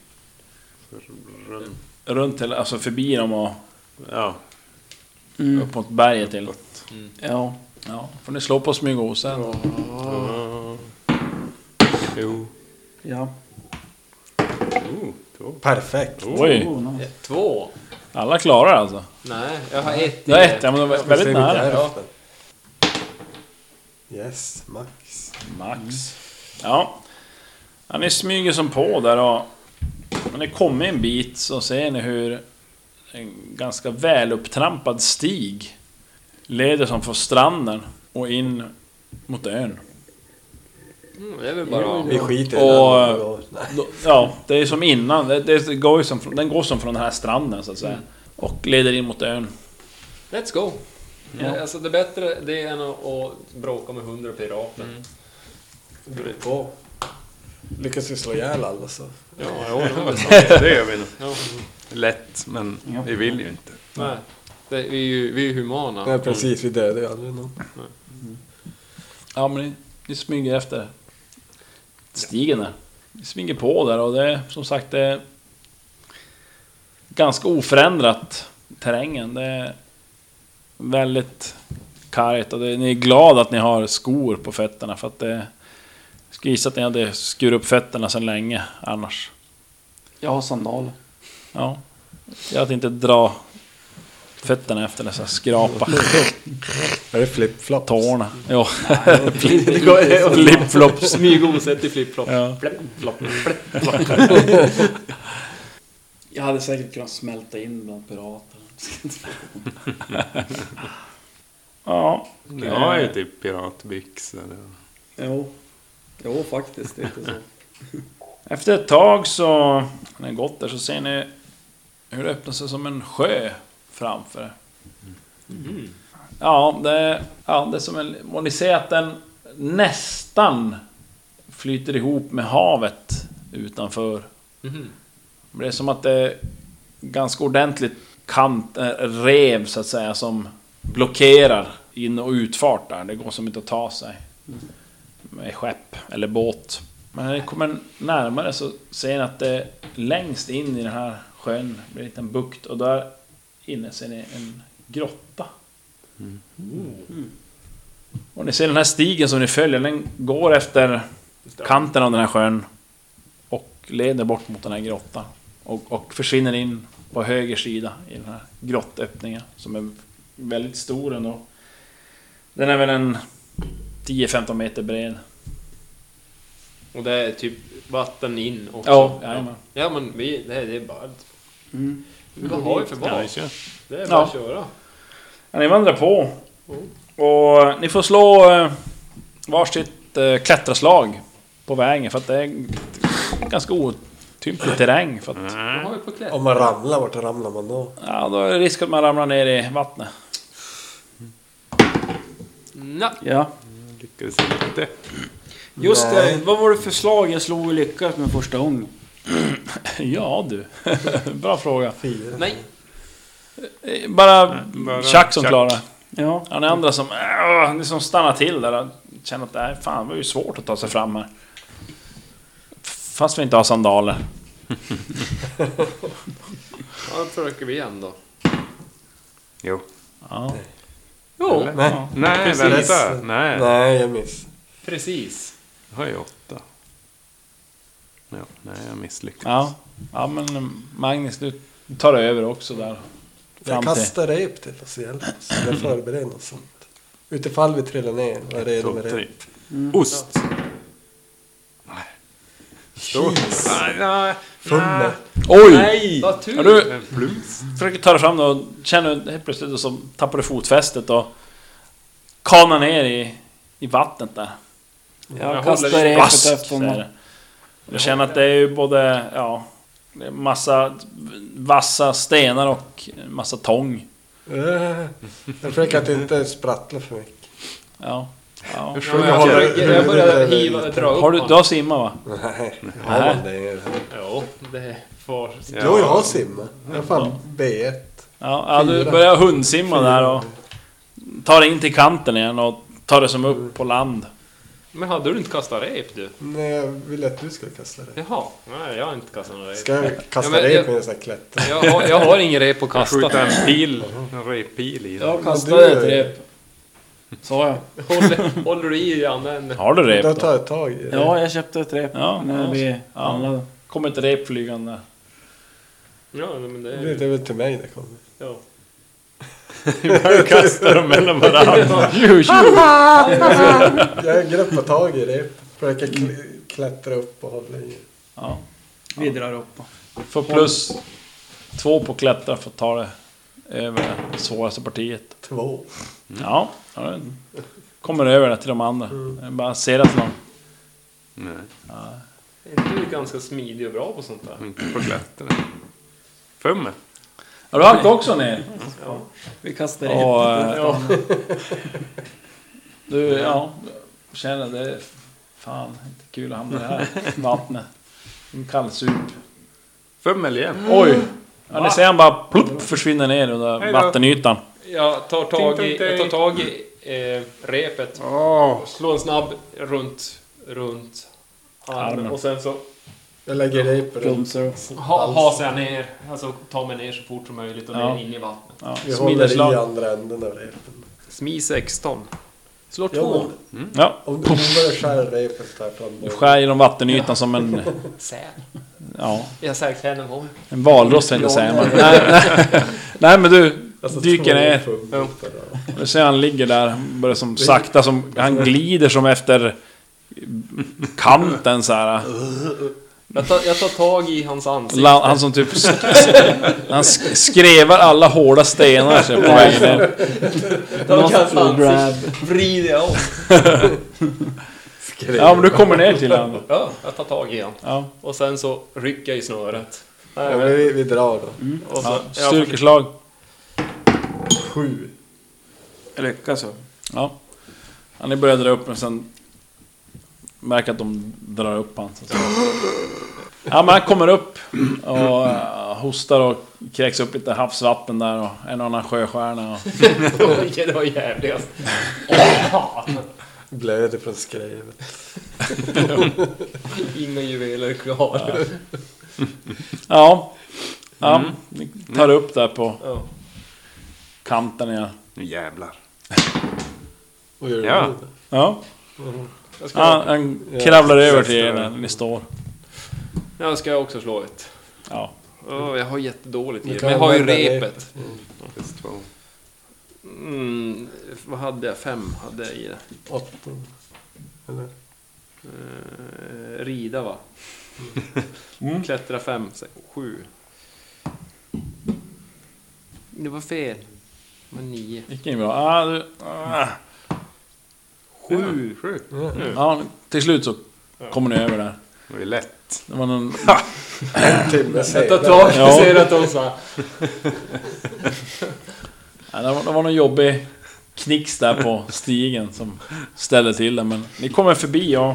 runt till, alltså förbi dem och Ja. Mm. upp mot berget till. Ja. Ja, får ni slå på smygosen. Ja. Jo. Ja. Två. Perfekt. Oj, Oh, nice. Två? alla klarar alltså. Nej, jag har ett. Det är ett, ja men de var väldigt nära. Ja. Yes, max. Max. Ja. ja. Ni smyger som på där och... När ni kommer en bit så ser ni hur en ganska välupptrampad stig leder som från stranden och in mot ön. Mm, det är väl bara... Vi skiter i Och-. Och. Då- Ja, det är som innan. Det, det går ju som, den går som från den här stranden så att säga. Och leder in mot ön. Let's go! Ja. Alltså det är bättre det än att, att bråka med hundra pirater. Det beror på. Lyckas vi slå ihjäl alla så. Ja, ja. Det gör vi nog. ja. Lätt, men Ja. vi vill ju inte. Nej. Det, vi är ju vi är humana. Nej precis, vi dödar ju aldrig någon. Ja men ni, ni smyger efter stigen där. Ni smyger på där och det är som sagt det är ganska oförändrat terrängen. Det är väldigt kargt och det, ni är glada att ni har skor på fötterna för att det... Jag skulle gissa att ni hade skurit upp fötterna sedan länge annars. Jag har sandaler. Ja. Det är att inte dra fötterna efter dessa skrapa Är det flip-flops? tårna. Det går Flip-flops. Smygosett i flip-flop. Ja. Jag hade säkert kunnat smälta in bland pirater. Ja. Ni har ju typ piratbyxor. Jo. Jo, faktiskt. Det är inte så. Efter ett tag så, när ni gått där så ser ni hur det öppnar sig som en sjö framför er. Ja, det, ja, det är som en... Och ni ser att den nästan flyter ihop med havet utanför. Mhm. Det är som att det är ganska ordentligt kant, äh, rev så att säga som blockerar in och utfart där. Det går som inte att ta sig med skepp eller båt. Men när ni kommer närmare så ser ni att det längst in i den här sjön blir en liten bukt och där inne ser ni en grotta. Och ni ser den här stigen som ni följer, den går efter kanten av den här sjön och leder bort mot den här grottan. Och, och försvinner in på höger sida i den här grottöppningen som är väldigt stor ändå. Den är väl en 10-15 meter bred. Och det är typ vatten in också. Ja, jajamän. ja men vi, det, är- det är bara... Mm. Vad har vi för Ja, val? vi kör. Det är bara Ja. att köra. Ja, ni vandrar på. Och ni får slå eh, varsitt eh, klättraslag på vägen för att det är ganska otymplig terräng. För att, Vad kläder? Om man ramlar, vart ramlar man då? ja, då är det risk att man ramlar ner i vattnet. Nej. Ja. Lyckades inte. Just Nej. det, vad var det för slag jag slog och lyckades med första gången? Ja du, bra fråga. Fyra. Nej. Bara bara Chuck som klarar. Ja. Ja, ni andra som, äh, ni som stannar till där känner att det här, fan, det var ju svårt att ta sig fram här. Fast vi inte har sandaler. Ja, då försöker vi igen då. Jo. Ja. Jo, Nej. Nej, Precis. vänta. Nej. Nej, jag miss. precis. Jag har ju åtta. Ja, nej, jag misslyckades. Ja, ja men eh, Magnus, du tar över också där. Jag till... kastar rep till oss hjälp oss. Eller förbereder något sånt. Utifall vi trillar ner är redo med rep. Ost. Cheese. Nej, nej. Fumme. Oj! Nej! Vad tur! Ja, du försöker ta dig fram då och känner helt plötsligt så tappar du fotfästet och kanar ner i, i vattnet där. Jag, Jag kastar i repet efter honom. Du känner att det är ju både, ja... Massa vassa stenar och massa tång. Äh, Jag försöker att inte sprattla för mycket. Ja. ja. Ja, men jag, jag, jag börjar hiva, dra upp Har du, du har simmat va? Nej, har man det? Ja, det får... Jo, jag har simmat. Jag har fan B1. Ja, ja du börjar hundsimma där och tar in till kanten igen och tar det som upp på land. Men hade du inte kastat rep du? Nej, jag ville att du skulle kasta det. Jaha, nej jag har inte kastat några rep. Ska jag kasta Ja, rep jag- med en sån här klättra? Jag har, jag har ingen rep att kasta. skjuter en pil, en reppil i den. Jag kastade du- ett rep. Sa jag. Håller, håller du i i andra änden? Har du rep Då då? tar jag tag i det. Ja, jag köpte ett rep Ja, när vi Ja. handlade. Kommer ett rep flygande. Ja, men det Det är... är väl till mig det kommer. Ja. Jag kastar dem mellan varandra. Jag greppar tag i rep. Försöker kl- klättra upp och hålla i. Ja. Vi drar upp. Får plus två på klättra för att ta det över det svåraste partiet. Två. Ja, ja, det kommer över det till de andra. Jag bara ser att någon... Nej, Du är ganska smidig och bra på sånt där. inte på klättra. Fumme. Har du halkat också ner? Vi kastar Och, repet. eh, du, ja, känner det fan inte kul att hamna i det här vattnet. En kallsup. Fummel igen. Oj! Ja, ni ser han bara plupp försvinner ner under vattenytan. Jag tar tag i, jag tar tag i eh, repet. Åh! Slår en snabb runt, runt armen. Armen. Och sen så Jag lägger runt. Plumsar. ha, hasar jag ner. Alltså tar mig ner så fort som möjligt och Ja. ner in i vattnet. Ja, Vi håller i andra änden av repen. Smi 16. Slår Ja, två. men Ja, om du börjar skära repet fram. du skär genom vattenytan som en... Säl. Ja, Jag sagt henne en gång. en valross tänkte jag säga. Nej, nej, nej men du Alltså, dyker ner. Du ser han ligger där, börjar som sakta som... Han glider som efter kanten så här. Jag tar, jag tar tag i hans ansikte. La- Han som typ... Han sk- skrevar alla hårda stenar sig på vägen ner. Nostril ansikte. Vrider jag om. Ja men du kommer ner till honom. Ja, jag tar tag i han. Ja. Och sen så rycker jag i snöret. Nej, Ja, men, vi, vi drar då. och så, Ja, styrkeslag. Sju. Lyckas så. Ja. Ja, ni börjar dra upp men sen... Märker att de drar upp han. Så. Ja men han kommer upp och eh, hostar och kräks upp lite havsvatten där och en och annan sjöstjärna. Och, Oj, det var jävligast. Blöder från skrevet. Inga juveler kvar. ja. Ja, ni tar upp där på Ja. kanten igen. Nu jävlar. Och gör Ja. det. Ja. Jag ska, ja han kravlar över till er när ni står. jag ska också slå ett. Ja. Åh, jag har jättedåligt i det. Men jag har ju repet. Plus två. Mm, vad hade jag? Fem hade jag i det. Åtta. Eller? Eh, rida va? Mm. Klättra fem, sex, sju. Det var fel. Det var nio. Gick inget bra. Ah, du, ah. Sju. Sju. Ja, till slut så kommer ni över där. Det var ju lätt. Det var någon... En timme Ja. och ser att de. Ja, det, var, det var någon jobbig knix där på stigen som ställde till det. Men ni kommer förbi och...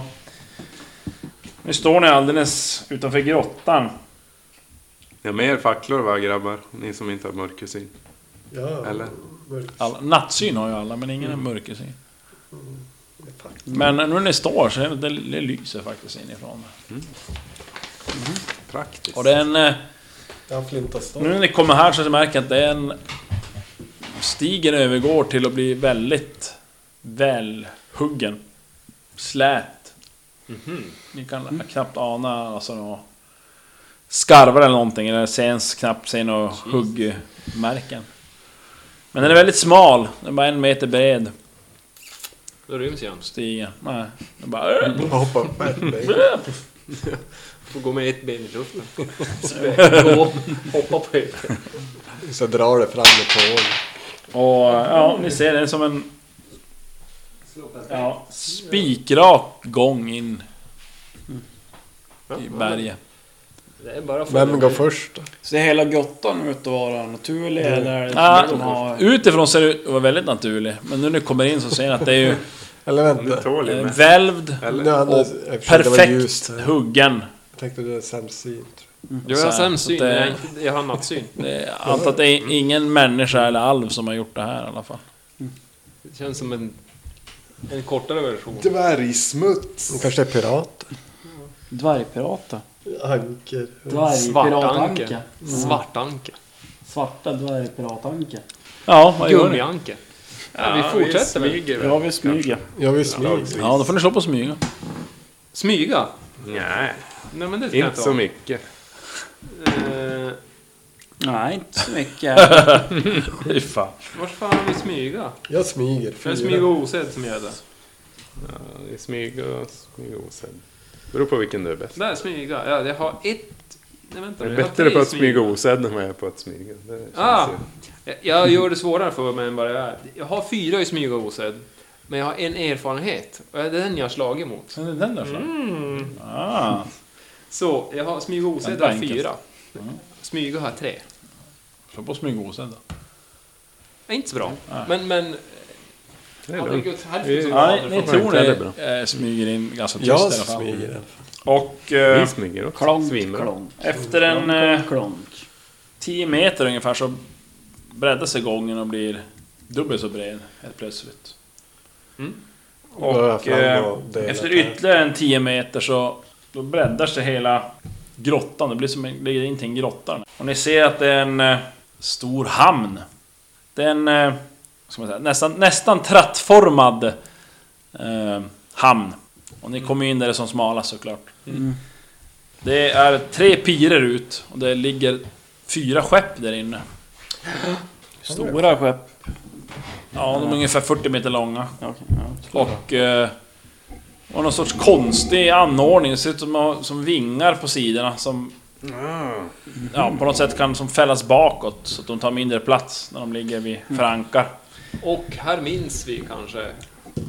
Nu står ni alldeles utanför grottan. Ni har mer facklor va grabbar? Ni som inte har mörkersyn. Ja. Eller? mörkt. Alla, nattsyn har ju alla, men ingen har mörkersyn. Är faktiskt- Men nu när ni står så är det, det, lyser faktiskt inifrån. Praktiskt. Och det är en... eh, Nu när ni kommer här så märker jag att det är en... Stigen övergår till att bli väldigt välhuggen. Slät. Ni kan knappt ana alltså några skarvar eller någonting. Eller se ens knappt se några huggmärken. Men den är väldigt smal. Den är bara en meter bred. Då ryms jag. Stigen. Nej. Den bara... Hoppa upp ett ben. Får gå med ett ben i luften. Gå, hoppa på ett. Så drar det fram med tån. Och ja, ni ser det är som en... Ja, spikrak gång in i berget. Det är bara för Vem går först? Ser hela grottan ut att vara naturlig eller är det Ja, att har... utifrån ser det ut att vara väldigt naturlig. Men nu när ni kommer in så ser ni att det är ju Eller Du vänta. eh, välvd, Eller? Och perfekt huggen. Jag tänkte du är sämsynt. Jo, jag har sämst syn, det- jag, har inte- jag har nattsyn. Jag antar att det är ingen människa eller alv som har gjort det här i alla fall. Det känns som en, en kortare version. Dvärgsmuts. De kanske är pirater. Dvärgpirater. Anker. Dvärgpiratanke. Svartanke. Svartanke. Svarta dvärgpiratanke. Ja, vad gör ni? Gummianke. Ja, vi fortsätter väl. smyger Ja, vi smyger. Jag vill smyga. Ja, då får ni slå på smyga. Smyga? Nej, Nej men det ska jag inte så mycket. Eh, Nej, inte så mycket. Fy fan. vart fan har vi smyga? Jag smyger. Är det smyga osedd som gör det? Ja, det är smyga och smyga osedd. Beror på vilken du är bäst. Där, smyga. Ja, jag har ett... Nej vänta Jag nu, är jag har bättre tre på att smyga osedd än vad jag är på att smyga. Ah. ju... Jag- Jag gör det svårare för mig än vad det är. Jag har fyra i smyga osedd. Men jag har en erfarenhet. Och det är den jag har slagit mot. Är det den där så? Mm. Ah. Så, jag har smyga osedd har fyra. Smyga har tre. Slå på smyga osedd då. Inte så bra. Nej. Men, men... Det är lugnt. ni, tror heller eh, smyger in ganska tyst Jag i alla fall. smyger. Och eh, Vi smyger också. Klonk, klonk. efter en Klonk, eh, klonk, klonk. 10 meter ungefär så breddar sig gången och blir dubbelt så bred helt plötsligt. Mm. Och eh, efter ytterligare en 10 meter så då breddar sig hela grottan. Det blir som en, ligger in till en grotta. Och ni ser att det är en eh, stor hamn. Det är en eh, ska man säga, nästan, nästan trattformad eh, hamn. Och ni kommer in där det är som smalast såklart. Mm. Det är tre pirer ut och det ligger fyra skepp där inne. Stora skepp. Ja, de är ungefär 40 meter långa. Och... Eh, Och någon sorts konstig anordning. Det ser ut som, som vingar på sidorna som... Ja, på något sätt kan som fällas bakåt så att de tar mindre plats när de ligger vid förankar. Och här minns vi kanske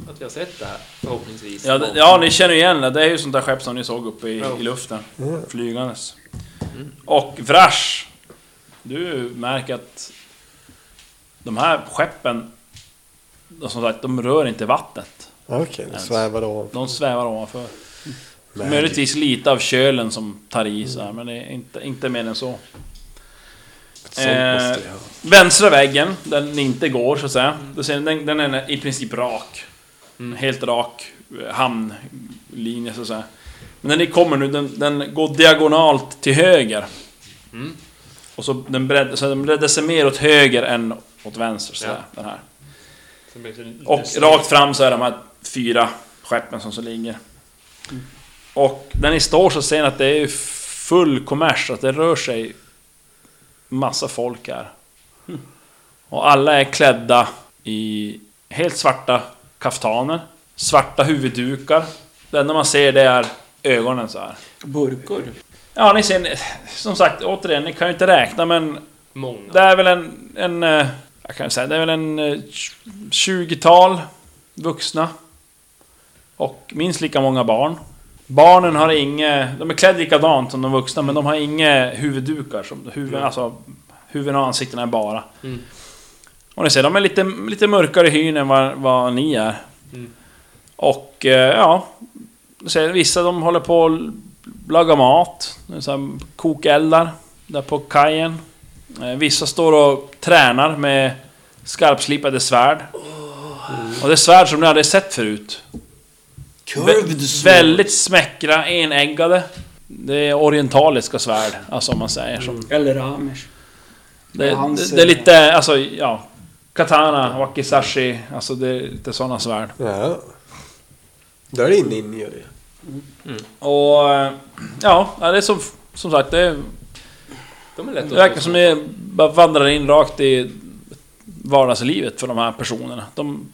att vi har sett det här, förhoppningsvis. Ja, det, ja, ni känner igen det. Det är ju sånt där skepp som ni såg uppe i, i luften. Flygandes. Och Vrash. Du märker att de här skeppen, de, som sagt, de rör inte vattnet. Okej, det svävar ovanför. De svävar ovanför. Magic. Möjligtvis lite av kölen som tar i så här, men det är inte, inte mer än så. Eh. Vänstra väggen, den inte går så att säga. Den, den är i princip rak. Helt rak eh, hamnlinje så att säga. Men när ni kommer nu, den, den går diagonalt till höger. Och så den, bredd, så den breddar sig mer åt höger än åt vänster. Så Ja. där, den här. Och rakt fram så är de här fyra skeppen som så ligger. Och när ni står så ser ni att det är full kommers, att det rör sig massa folk här. Och alla är klädda i helt svarta kaftaner, svarta huvuddukar. Det enda man ser det är ögonen så här. Burkor. Ja, ni ser, som sagt, återigen, ni kan ju inte räkna men Många. det är väl en, en eh, jag kan säga, det är väl en eh, 20-tal vuxna. Och minst lika många barn. Barnen har inga, de är klädda likadant som de vuxna men de har inga huvuddukar. Som, huvud, alltså, huvuden och ansiktena är bara. Mm. Och ni ser, de är lite, lite mörkare i hyn än vad, vad ni är. Mm. Och eh, ja, ni ser, vissa de håller på att laga mat. Så här, kokeldar där på kajen. Eh, Vissa står och tränar med skarpslipade svärd. Och det är svärd som ni aldrig sett förut. Curved Vä- sword. väldigt smäckra, enäggade. Det är orientaliska svärd, alltså om man säger så. Eller Amish. Det, det, det är lite, alltså ja... Katana, wakizashi, alltså det är lite sådana svärd. Ja. Då är det in in i det. Och... eh, Ja, det är som, som sagt, det, är, De är lätt det verkar som det bara vandrar in rakt i vardagslivet för de här personerna. De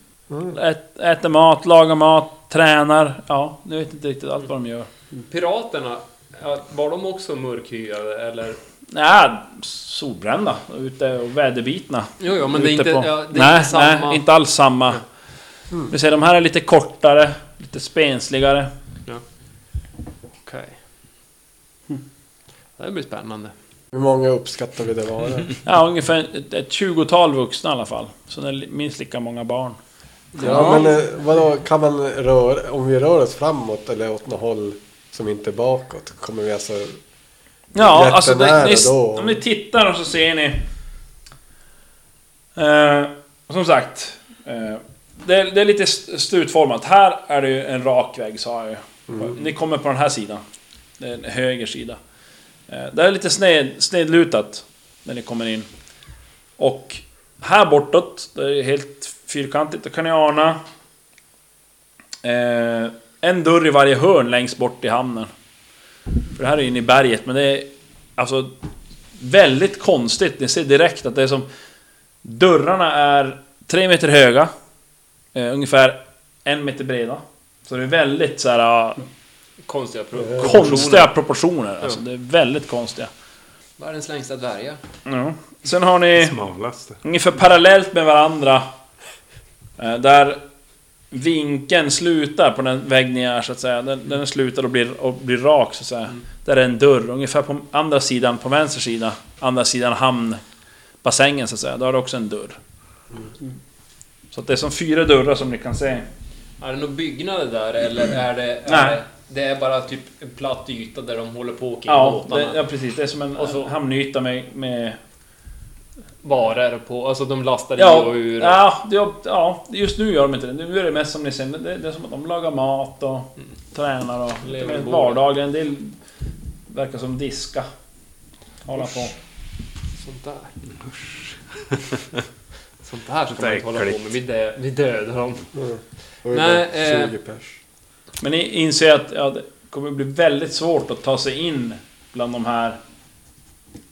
ät, äter mat, lagar mat, tränar. Ja, jag vet inte riktigt allt vad de gör. Piraterna, ja, var de också mörkhyade eller? Nej, solbrända. Ute och väderbitna. Jo, jo, men det är inte, på- ja, det är nej, inte samma... nej, inte alls samma. Vi ser, de här är lite kortare, lite spensligare. Okej. Det blir spännande. Hur många uppskattar vi det vara? Ja, ungefär ett, 20-tal vuxna i alla fall. Så det är minst lika många barn. Ja, men eh, vadå, kan man röra, om vi rör oss framåt eller åt något håll som inte är bakåt, kommer vi alltså... Ja, alltså det, ni, då. om ni tittar och så ser ni... Eh, som sagt. Eh, det, är- det är lite st- slutformat. Här är det ju en rak väg sa jag ju. Mm. Ni kommer på den här sidan. Det är en höger sida. Eh, det är lite sned, snedlutat när ni kommer in. Och här bortåt, det är helt fyrkantigt, då kan ni ana eh, en dörr i varje hörn längst bort i hamnen. För det här är inne i berget, men det är alltså väldigt konstigt. Ni ser direkt att det är som... Dörrarna är tre meter höga. Eh, ungefär en meter breda. Så det är väldigt så här äh, Konstiga pro- Eh, konstiga proportioner. Alltså det är väldigt konstiga. Världens längsta dvärgar. Ja. Sen har ni Smalaste. ungefär parallellt med varandra. Eh, Där vinkeln slutar på den vägg ni är så att säga. Den, den slutar och blir, och blir rak så att säga. Där är en dörr. Ungefär på andra sidan, på vänster sida. Andra sidan hamnbassängen så att säga. Där har du också en dörr. Så att det är som fyra dörrar som ni kan se. Är det några byggnader där eller är det... Är Nej. det, det är bara typ en platt yta där de håller på och Ja, båtarna? ja precis. Det är som en Och så- hamnyta med... med Varor på, alltså de lastar i ja, och ur. ja, det- ja, just nu gör de inte det. Nu är det mest som ni ser, det, det är som att de lagar mat och tränar och Lever i vardagligen. En del verkar som diska. Hålla på. Sånt där. Sånt där ska Det man är inte hålla på med. Vi, dö, vi dödar dem. Mm. Och Nej, eh, 20 pers. Men ni inser att ja, det kommer bli väldigt svårt att ta sig in bland de här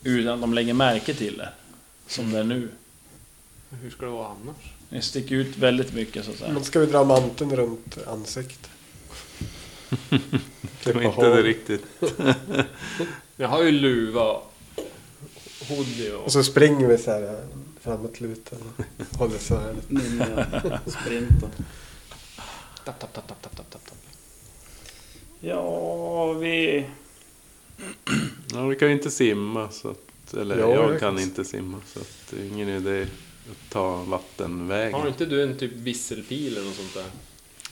utan att de lägger märke till det. Som det är nu. Hur ska det vara annars? Ni sticker ut väldigt mycket så att säga. Men ska vi dra manteln runt ansiktet? Det var inte det riktigt. Jag har ju luva, hoodie och... Och så springer vi så här eh, framåtlutade. Håller svärdet. Ninja sprinten. Tapp, tapp, tapp, tapp, tapp, tapp, tapp. Ja, vi... Ja, vi kan ju inte simma så att, Eller Ja, jag jag kan inte simma så att det är ingen idé att ta vattenvägen. Har inte du en typ visselpil eller något sånt där?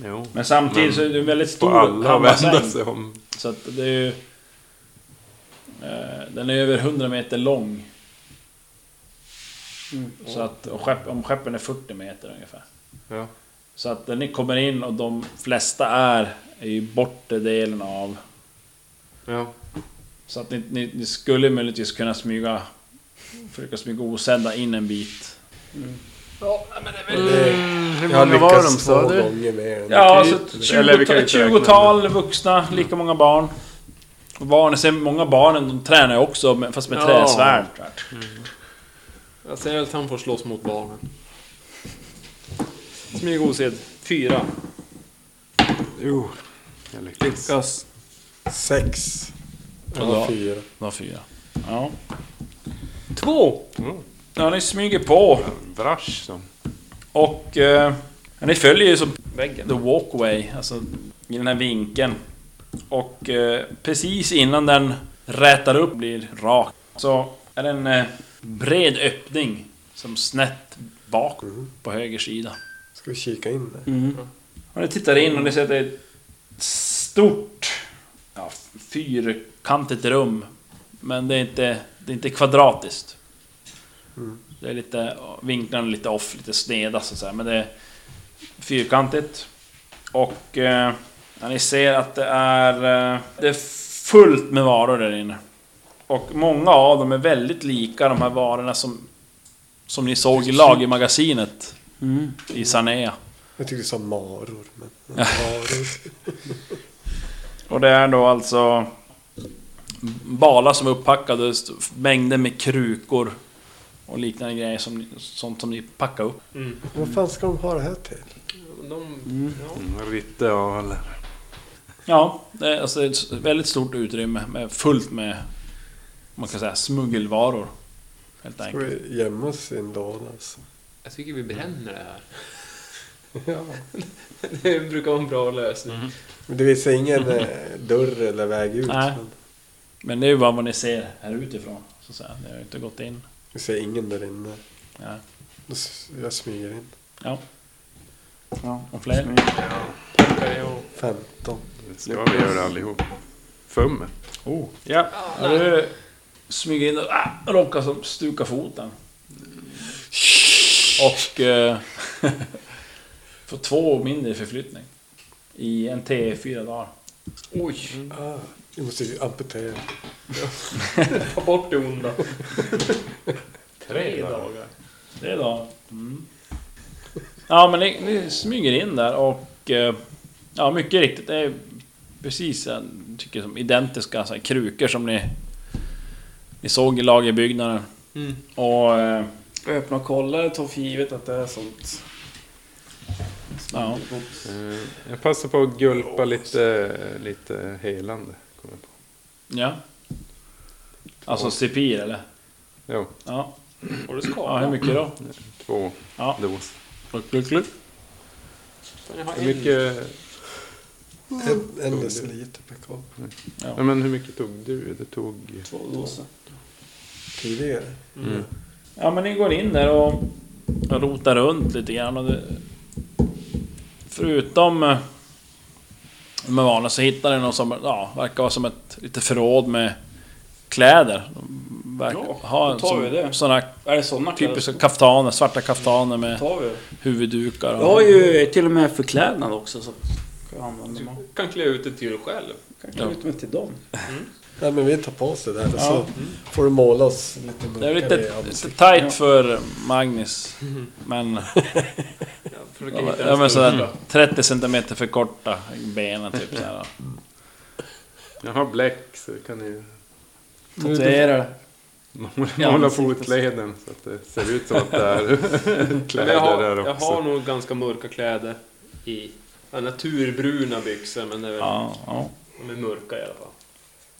Jo. Men samtidigt Men så är det en väldigt stor alla vända hamnbassäng. sig om. Så att det är ju... Eh, den är över 100 meter lång. Mm. Så att, och skepp, om skeppen är 40 meter ungefär. Ja. Så att när ni kommer in och de flesta är i bortre delen av... Ja. Så att ni, ni, ni skulle möjligtvis kunna smyga... Försöka smyga osedda in en bit. Ja, men det är Mm, hur Jag har många var de sa två du? gånger mer än Ja, kan ju 20 inte räkna 20-tal vuxna, lika många barn. Och barnen, sen många barnen de tränar ju också, men- fast med Ja. träsvärd. Jag säger att han får slåss mot barnen. Smyg osedd. Fyra. Jo, jag lyckas. Lyckas. Sex. Ja, då- fyra. Det var fyra. Ja. Två! Ja, ni smyger på. Vrash som. Och... Eh, ni följer ju som Väggen. the walkway, alltså i den här vinkeln. Och eh, precis innan den rätar upp blir rak, så är det en eh, bred öppning som snett bak på höger sida. Ska vi kika in där? Mm. Och ni tittar in och ni ser att det är ett stort ja, fyrkantigt rum. Men det är inte, det är inte kvadratiskt. Det är lite, vinklarna är lite off, lite sneda så att säga. Men det är fyrkantigt. Och eh, ja, ni ser att det är, eh, det är fullt med varor där inne. Och många av dem är väldigt lika de här varorna som, som ni såg i lagermagasinet Mm. i Sanea. Jag tyckte du sa maror. Men maror. Och det är då alltså balar som är upppackade, mängder med krukor och liknande grejer, som, sånt som ni packar upp. Vad fan ska de ha det här till? De, ja. Mm, Ritte av eller? Ja, det är alltså ett väldigt stort utrymme med fullt med, man kan säga, smuggelvaror. Helt Ska enkelt. vi gömma oss i en låda alltså? Jag tycker vi bränner det här. Ja. Det brukar vara en bra lösning. Men det visar ingen eh, dörr eller väg ut. Nej. Men Men det är ju bara vad ni ser här utifrån, så att säga. Ni har ju inte gått in. vi ser ingen där inne. Ja. Jag smyger in. Ja. ja och fler? Jag. 15. Det ska vi göra allihop. Fummet. Oh. Ja, och du smyger in och ah, råkar som stuka foten. Och... Eh, får två mindre förflyttning. I en T4 dagar. Oj! Ah, vi måste ju amputera. Ta bort det onda. Tre dagar. Tre dagar. Mm. Ja, men ni, ni smyger in där och... Eh, ja, mycket riktigt. Det är precis, jag tycker, som identiska så här, krukor som ni... Ni såg i lagerbyggnaden. Mm. Och... Eh, Öppna och kolla, ta för givet att det är sånt. Ja. Eh, Jag passar på att gulpa lite, lite helande. kommer jag på. Ja. Alltså Sipir eller? Jo, Ja. Har du ja. skadat? Hur mycket då? två Ja. dos. Kluck, kluck, kluck. Jag har Hur en. mycket, En, en deciliter per kopp. ja, men hur mycket tog du? Det tog... Två doser. Tidigare. Mm. Ja men ni går in där och rotar runt lite grann och det, Förutom eh, med vanliga så hittar ni något som ja, verkar vara som ett lite förråd med kläder. De Verkar Ja, ha då tar som, vi det. såna Är det såna typiska kaftaner, svarta kaftaner med huvuddukar. Jag har ju till och med förklädnad också så kan jag använda mig. Du kan klä ut det till dig själv. Kan klä ut mig till dem. Nej men vi tar på oss det där. Ja. Så får du måla oss lite Det är lite, lite tight för Magnus. Men, Jag ja, men en sådär största. 30 cm för korta benen typ såhär. Jag har bläck så kan ni Tatuera det. måla, fotleden så att det ser ut som att det är kläder jag har, där jag också. har nog ganska mörka kläder i Ja, naturbruna byxor, men det är väl, Ja, ja. de är mörka i alla fall.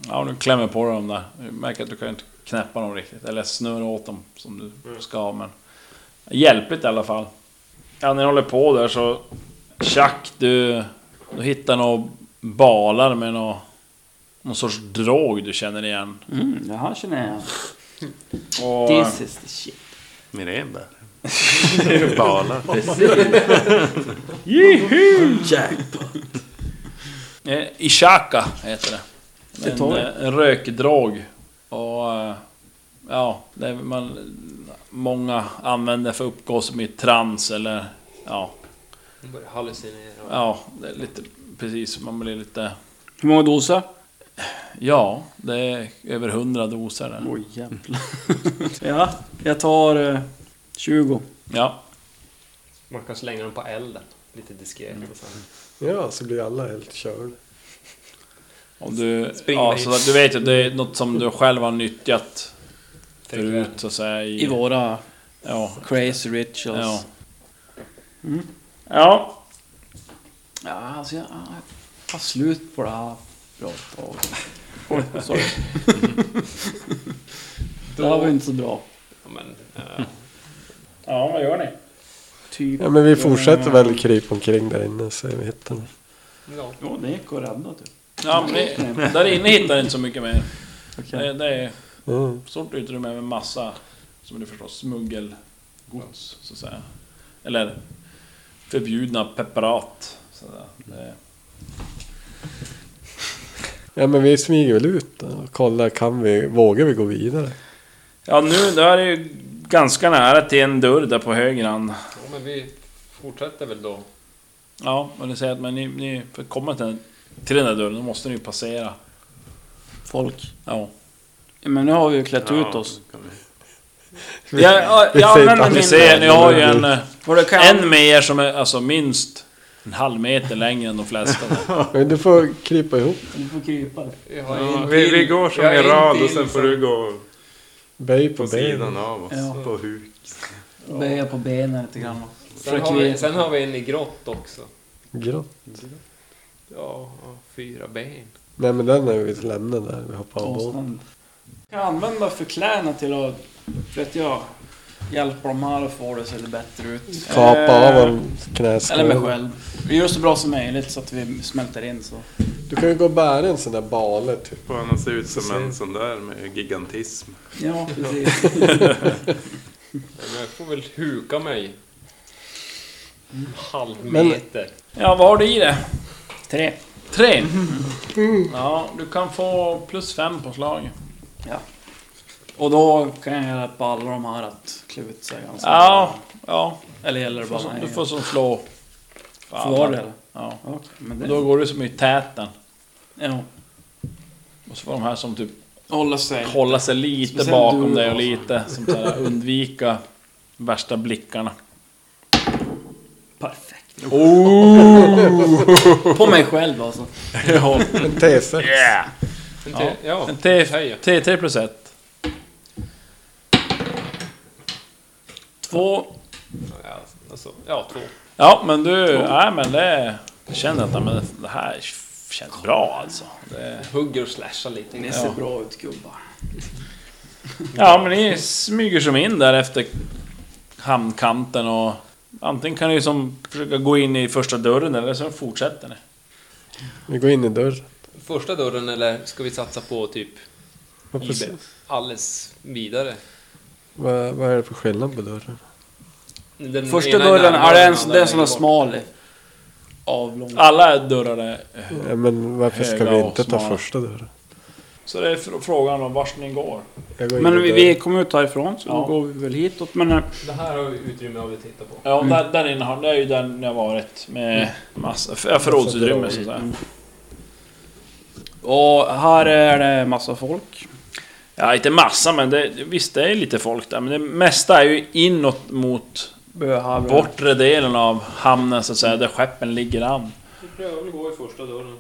Ja, du klämmer på dig dem där. Du märker att du kan inte knäppa dem riktigt. Eller snurra åt dem som du ska, men... Hjälpligt i alla fall. Ja, när ni håller på där så... Chuck, du... Du hittar några balar med nå någon sorts drog du känner igen. Mm, det här känner jag. Och, This is the shit. Mirenbär. Balar. Jackpot. eh, Ishaka heter det. En, jag. eh, en rökdrog. Och... eh, Ja, det är man... Många använder för att uppgå som i trans eller... Ja, De börjar hallucinera. ja, det är lite... Precis, man blir lite... Hur många doser? Ja, det är över 100 doser där. Oj jävlar. ja, jag tar eh, 20. Ja, Man kan slänga dem på elden. Lite diskret och sen. Ja, så blir alla helt körda. om du... Spring Ja, så du vet ju att det är något som du själv har nyttjat förut så att säga i... I våra Ja, crazy rituals. ja. Ja. Ja, alltså jag jag har slut på det här bra tag. Oj, sorry. det här var inte så bra. Ja, men, eh, Ja, vad gör ni? Typ. Ja, men vi fortsätter väl krypa omkring där inne så vi hittar den. ja. Ja, det gick att rädda typ. Ja, men där inne hittar ni inte så mycket mer. Okej. Det, det är Mm. stort utrymme med massa, som du förstår, smuggelgods, så att säga. Eller förbjudna preparat. Så. Det, Ja, men vi smyger väl ut då och kollar, kan vi, vågar vi gå vidare? ja, nu då är det ju ganska nära till en dörr där på höger hand. ja, men vi fortsätter väl då. Ja, och ni säger att men ni, ni för att komma till, den- till den där dörren, då måste ni ju passera. Folk. Ja. Ja, men nu har vi ju klätt ut oss. vi- Ja, ja, vi ja ser men ni ser, ni har ju en, eh, en med er som är alltså minst en halv meter längre än de flesta. Men du får krypa ihop, Du får krypa. Vi, har Ja, vi, vi går som har i en rad och sen får du gå böj på på sidan benen. av oss. Ja. På huk. Böja på benen lite grann. Sen har, vi, sen har vi en i grått också. Grått. Ja, ja, fyra ben. Nej men den är vi lämnade där, vi hoppar av kan använda förklädnad till att, vet jag, hjälpa de här att få det att se lite bättre ut. Kapa Eh, av en Eller mig knäskål. själv. Vi gör så bra som möjligt så att vi smälter in så. Du kan ju gå och bära en sån där bale typ. Får han se ut som en sån där med gigantism. Ja, precis. Men jag får väl huka mig. Halv Men- meter. Ja, vad har du i det? Tre. Tre? Ja, du kan få plus fem på slag. Och då kan jag hjälpa alla de här att klä ut sig ganska Ja, ja. Eller gäller det bara mig? du får som slå... för Får var alla. det eller? Ja. Okej, men Och det... då går du som i täten. Ja. Och så får de här som typ Hålla sig. hålla sig lite Speciellt bakom du dig och lite som så här, undvika värsta blickarna. Perfekt. Oh! På mig själv alltså. ja. En T6. Yeah. En Ja. till, ja. En T, Höja. T3 plus 1. Två. Ja, alltså, ja, två. Ja, men du... Nej, men det... Jag känner att men det här känns bra alltså. Det, Hugger och slashar lite. Ni ser bra ut gubbar. ja, men ni smyger som in där efter hamnkanten och... Antingen kan ni som försöka gå in i första dörren eller så fortsätter ni. Vi går in i dörren. Första dörren eller ska vi satsa på typ IB? alldeles vidare? vad, vad är det för skillnad på dörren? Den Första dörren, är det en, den det är smal avlång. Alla dörrar är... Ja, men varför ska vi inte ta första dörren? Så det är fr- frågan om vart ni går. Men vi, vi kommer ut härifrån så Ja. då går vi väl hitåt. Men eh, Det här har vi utrymme av att titta på. Ja, där, där inne har, det är ju där ni har varit med massa för- ja, förrådsutrymme så att säga. Och här är det massa folk. Ja, inte massa men det, visst det är lite folk där. Men det mesta är ju inåt mot Här bortre delen av hamnen så att säga, där skeppen ligger an. Vi prövar väl gå i första dörren.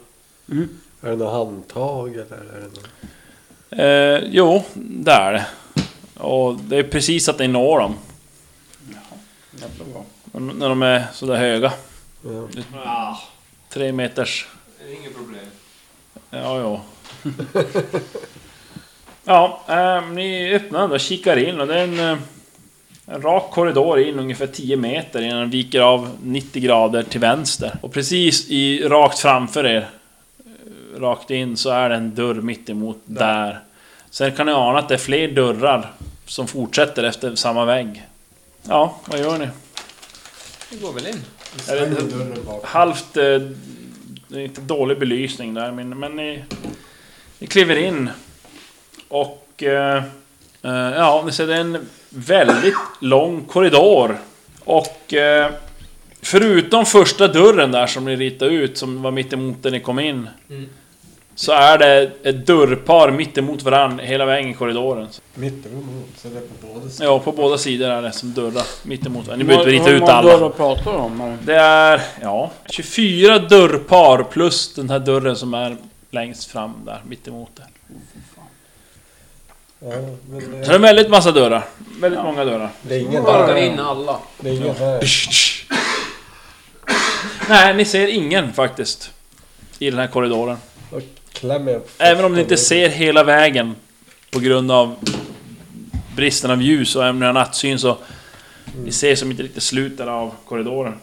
Är det några handtag eller är det något? Eh, jo, det är det. Och det är precis att ni når dem. Jävla bra. När när de är sådär höga. Ja. Tre meters... Inget problem. Ja, ja. ja, eh, ni öppnar och kikar in och det är en, eh, en rak korridor in ungefär 10 meter innan den viker av 90 grader till vänster. Och precis i, rakt framför er, eh, rakt in, så är det en dörr mitt emot där. Sen kan ni ana att det är fler dörrar som fortsätter efter samma vägg. Ja, vad gör ni? Vi går väl in. Är det halvt... Eh, det är inte dålig belysning där, men, men ni, ni kliver in. Och... Eh, eh, ja, ni ser det är en väldigt lång korridor. Och... Eh, förutom första dörren där som ni ritade ut, som var mitt emot där ni kom in. Mm. Så är det ett dörrpar mitt emot varandra hela vägen i korridoren. Mittemot, så det är på båda sidor. Ja, på båda sidor är det som dörrar mitt emot varandra. Ni behöver inte Hur rita ut många alla. dörrar pratar du om? Det är, ja, 24 dörrpar plus den här dörren som är längst fram där, mittemot det. Ja, men Så det, det är väldigt massa dörrar. Väldigt många dörrar. det är ingen här. in alla. Det är ingen här. Nej, ni ser ingen faktiskt. I den här korridoren. Klämmer jag Även om ni inte ser hela vägen på grund av bristen av ljus och även nattsyn så ni ser som inte riktigt slutet av korridoren.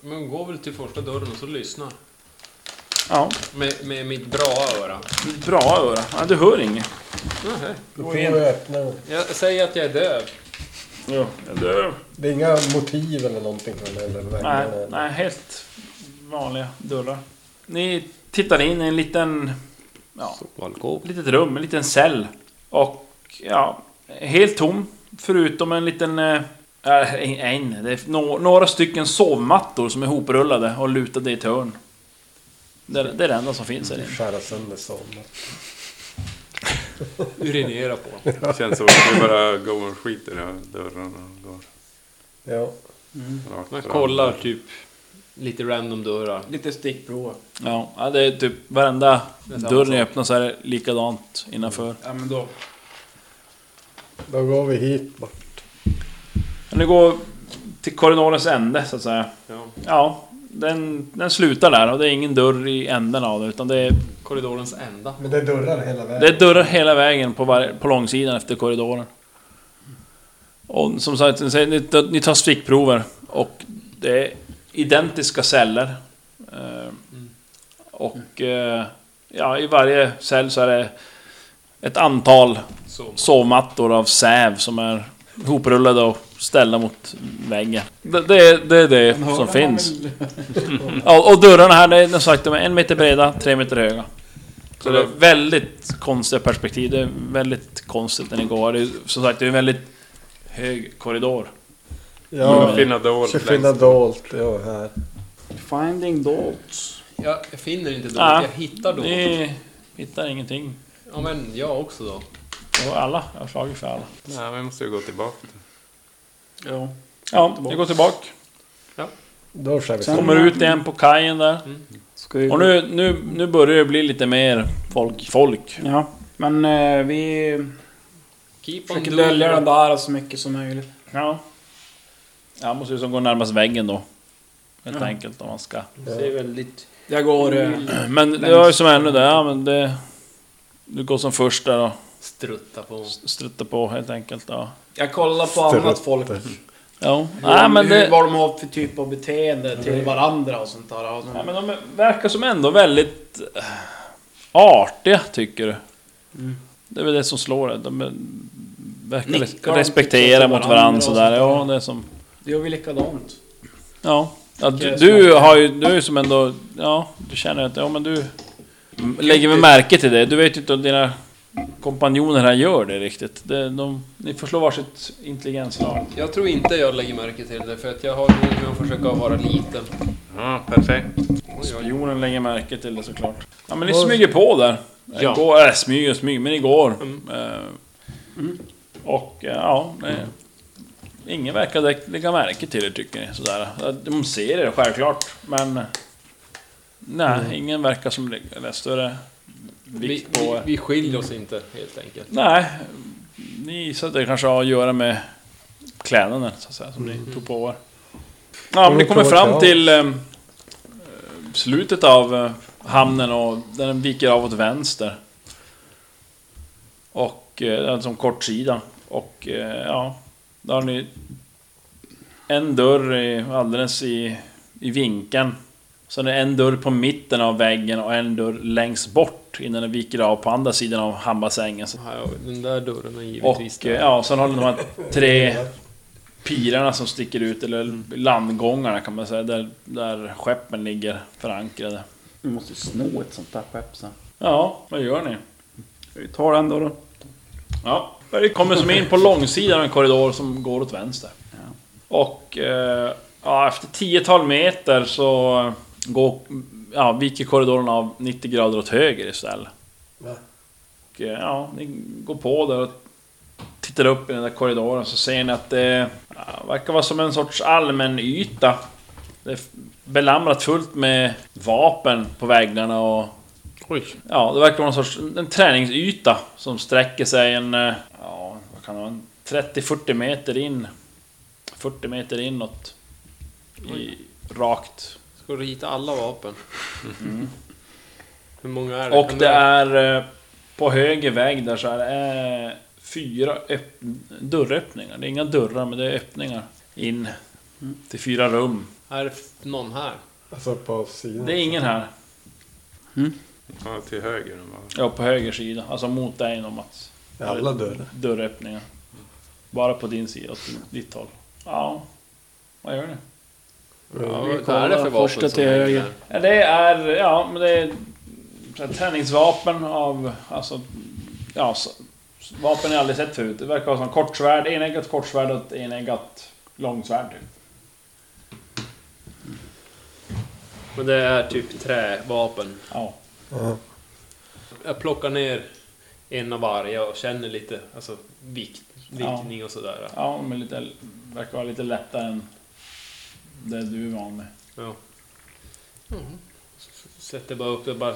Men gå väl till första dörren och så lyssna. Ja, Med, med mitt bra öra. bra öra. Ja, du hör inget. Nähä. Då får jag öppna. Jag säger att jag är döv. Ja, du... Det är inga motiv eller någonting från den eller Nej, nej, helt vanliga dörrar. Ni tittar in i en liten... Ja, litet rum, en liten cell. Och ja, helt tom. Förutom en liten... eh, äh, en, det är no, några stycken sovmattor som är hoprullade och lutade i ett hörn. Det, är- det är det enda som finns här inne. Skära sönder sommar. Urinera på. Det känns som att vi bara går och skiter i dörrarna och går Ja. rakt Man kollar typ lite random dörrar. Lite stickprover. Ja, ja, det är typ varenda Det är dörr ni öppnar så är det likadant innanför. Ja men då. Då går vi hit bort. Ni går till korridorens ände så att säga. Ja. Ja, den, den slutar där och det är ingen dörr i änden av det utan det är, Korridorens ända. Men det är dörrar hela vägen. det är dörrar hela vägen på, var, på långsidan efter korridoren. Och som sagt, ni tar stickprover och det är identiska celler. Eh, Och eh, ja, i varje cell så är det ett antal Så. sovmattor av säv som är hoprullade och ställda mot väggen. Det, det, det är det som finns. och dörrarna här, det är sagt, de är en meter breda, tre meter höga. Så det är väldigt konstiga perspektiv. Det är väldigt konstigt när ni går. Det är, som sagt, det är en väldigt hög korridor. Ja, Finna dolt ska finna dolt. Ja, här. Finding dolts. Jag finner inte Ja. jag hittar dåligt. Ni hittar ingenting. Ja men jag också då. Och alla, jag har slagit för alla. Nej, vi måste ju gå tillbaka. Ja. Ja, ni går tillbaka. Då skär vi. Kommer ut igen på kajen där. Ska vi... Och nu, nu, nu börjar det bli lite mer folk. folk. Ja. Men eh, vi Keep försöker dölja den där så mycket som möjligt. Ja. Jag måste ju som gå närmast väggen då. Helt Ja. enkelt om man ska. Det är väldigt... Jag går... Eh, Men det var ju som ännu där, ja men det... Du går som först där och Strutta på. struttar på helt enkelt. Ja. jag kollar på annat folk. Ja. Hur, Nej men hur, det... vad de har för typ av beteende till varandra och sånt där. Och Ja, men de verkar som ändå väldigt... eh, Artiga, tycker du. Mm. Det är väl det som slår det. De är, verkar Nickar res- de respektera typ mot varandra varandra och sådär. Ja, det är som... Det gör vi likadant. Ja. ja du, du har ju... Du är ju som ändå... Ja, du känner att... Ja, men du... Lägger väl märke till det. Du vet ju inte om dina kompanjoner här gör det riktigt. Det, de, ni får slå varsitt intelligensslag. Jag tror inte jag lägger märke till det för att jag har med att försöka vara liten. Ja, perfekt. Spionen lägger märke till det såklart. Ja men ni smyger på där. Ja. Ja. Går, äh, smyger och smyger, men ni går. Mm. Eh, Och eh, ja, det, ingen verkar lä- lägga märke till er tycker ni. Sådär. De ser er självklart, men... Nej, ingen verkar som lägger större Vi, vikt vi, på... vi skiljer oss inte helt enkelt. Nej, ni gissar att det kanske har att göra med kläderna så att säga, som ni tog på er. Ja, men ni kommer fram till eh, slutet av eh, hamnen och den viker av åt vänster. Och eh, som kortsida. Och eh, ja, då har ni en dörr i, alldeles i, i vinkeln. Sen är det en dörr på mitten av väggen och en dörr längst bort innan den viker av på andra sidan av hamnbassängen. Den där dörren är givetvis Och eh, ja, sen har du de här tre pirarna som sticker ut, eller landgångarna kan man säga, där, där skeppen ligger förankrade. Vi måste sno ett sånt där skepp sen. Ja, vad gör ni? Vi tar den då. då. Ja, kommer som in på långsidan av en korridor som går åt vänster. Och eh, ja, efter tiotal meter så går, ja, viker korridoren av 90 grader åt höger istället. Och, eh, ja, ni går på där och tittar upp i den där korridoren så ser ni att det ja, verkar vara som en sorts allmän yta. Det är belamrat fullt med vapen på väggarna och Oj. Ja, det verkar vara någon sorts en träningsyta som sträcker sig en... eh, Ja, vad kan det vara? En 30-40 meter in. 40 meter inåt. I, rakt. Ska du hita alla vapen? Hur många är det? Och det är... eh, På höger väg där så är det fyra öpp, dörröppningar. Det är inga dörrar, men det är öppningar. In till fyra rum. Är det någon här? Alltså på sidan. Det är ingen här. Ja, till höger. Ja, på höger sida. Alltså mot dig då Mats. Alla dörrar. Dörröppningar. Bara på din sida, åt ditt håll. Ja. Vad gör ni? Ja, vad är det för vapen första till höger. Ja, Det är, ja men det är träningsvapen av, alltså, ja, vapen jag aldrig sett förut. Det verkar vara som kortsvärd, eneggat kortsvärd och ett eneggat långsvärd typ. Men det är typ trävapen. Ja. Ja. Jag plockar ner en av varje och känner lite, alltså vikt, viktning och sådär. Ja, men lite, verkar vara lite lättare än det du är van med. Ja. Sätter bara upp det och bara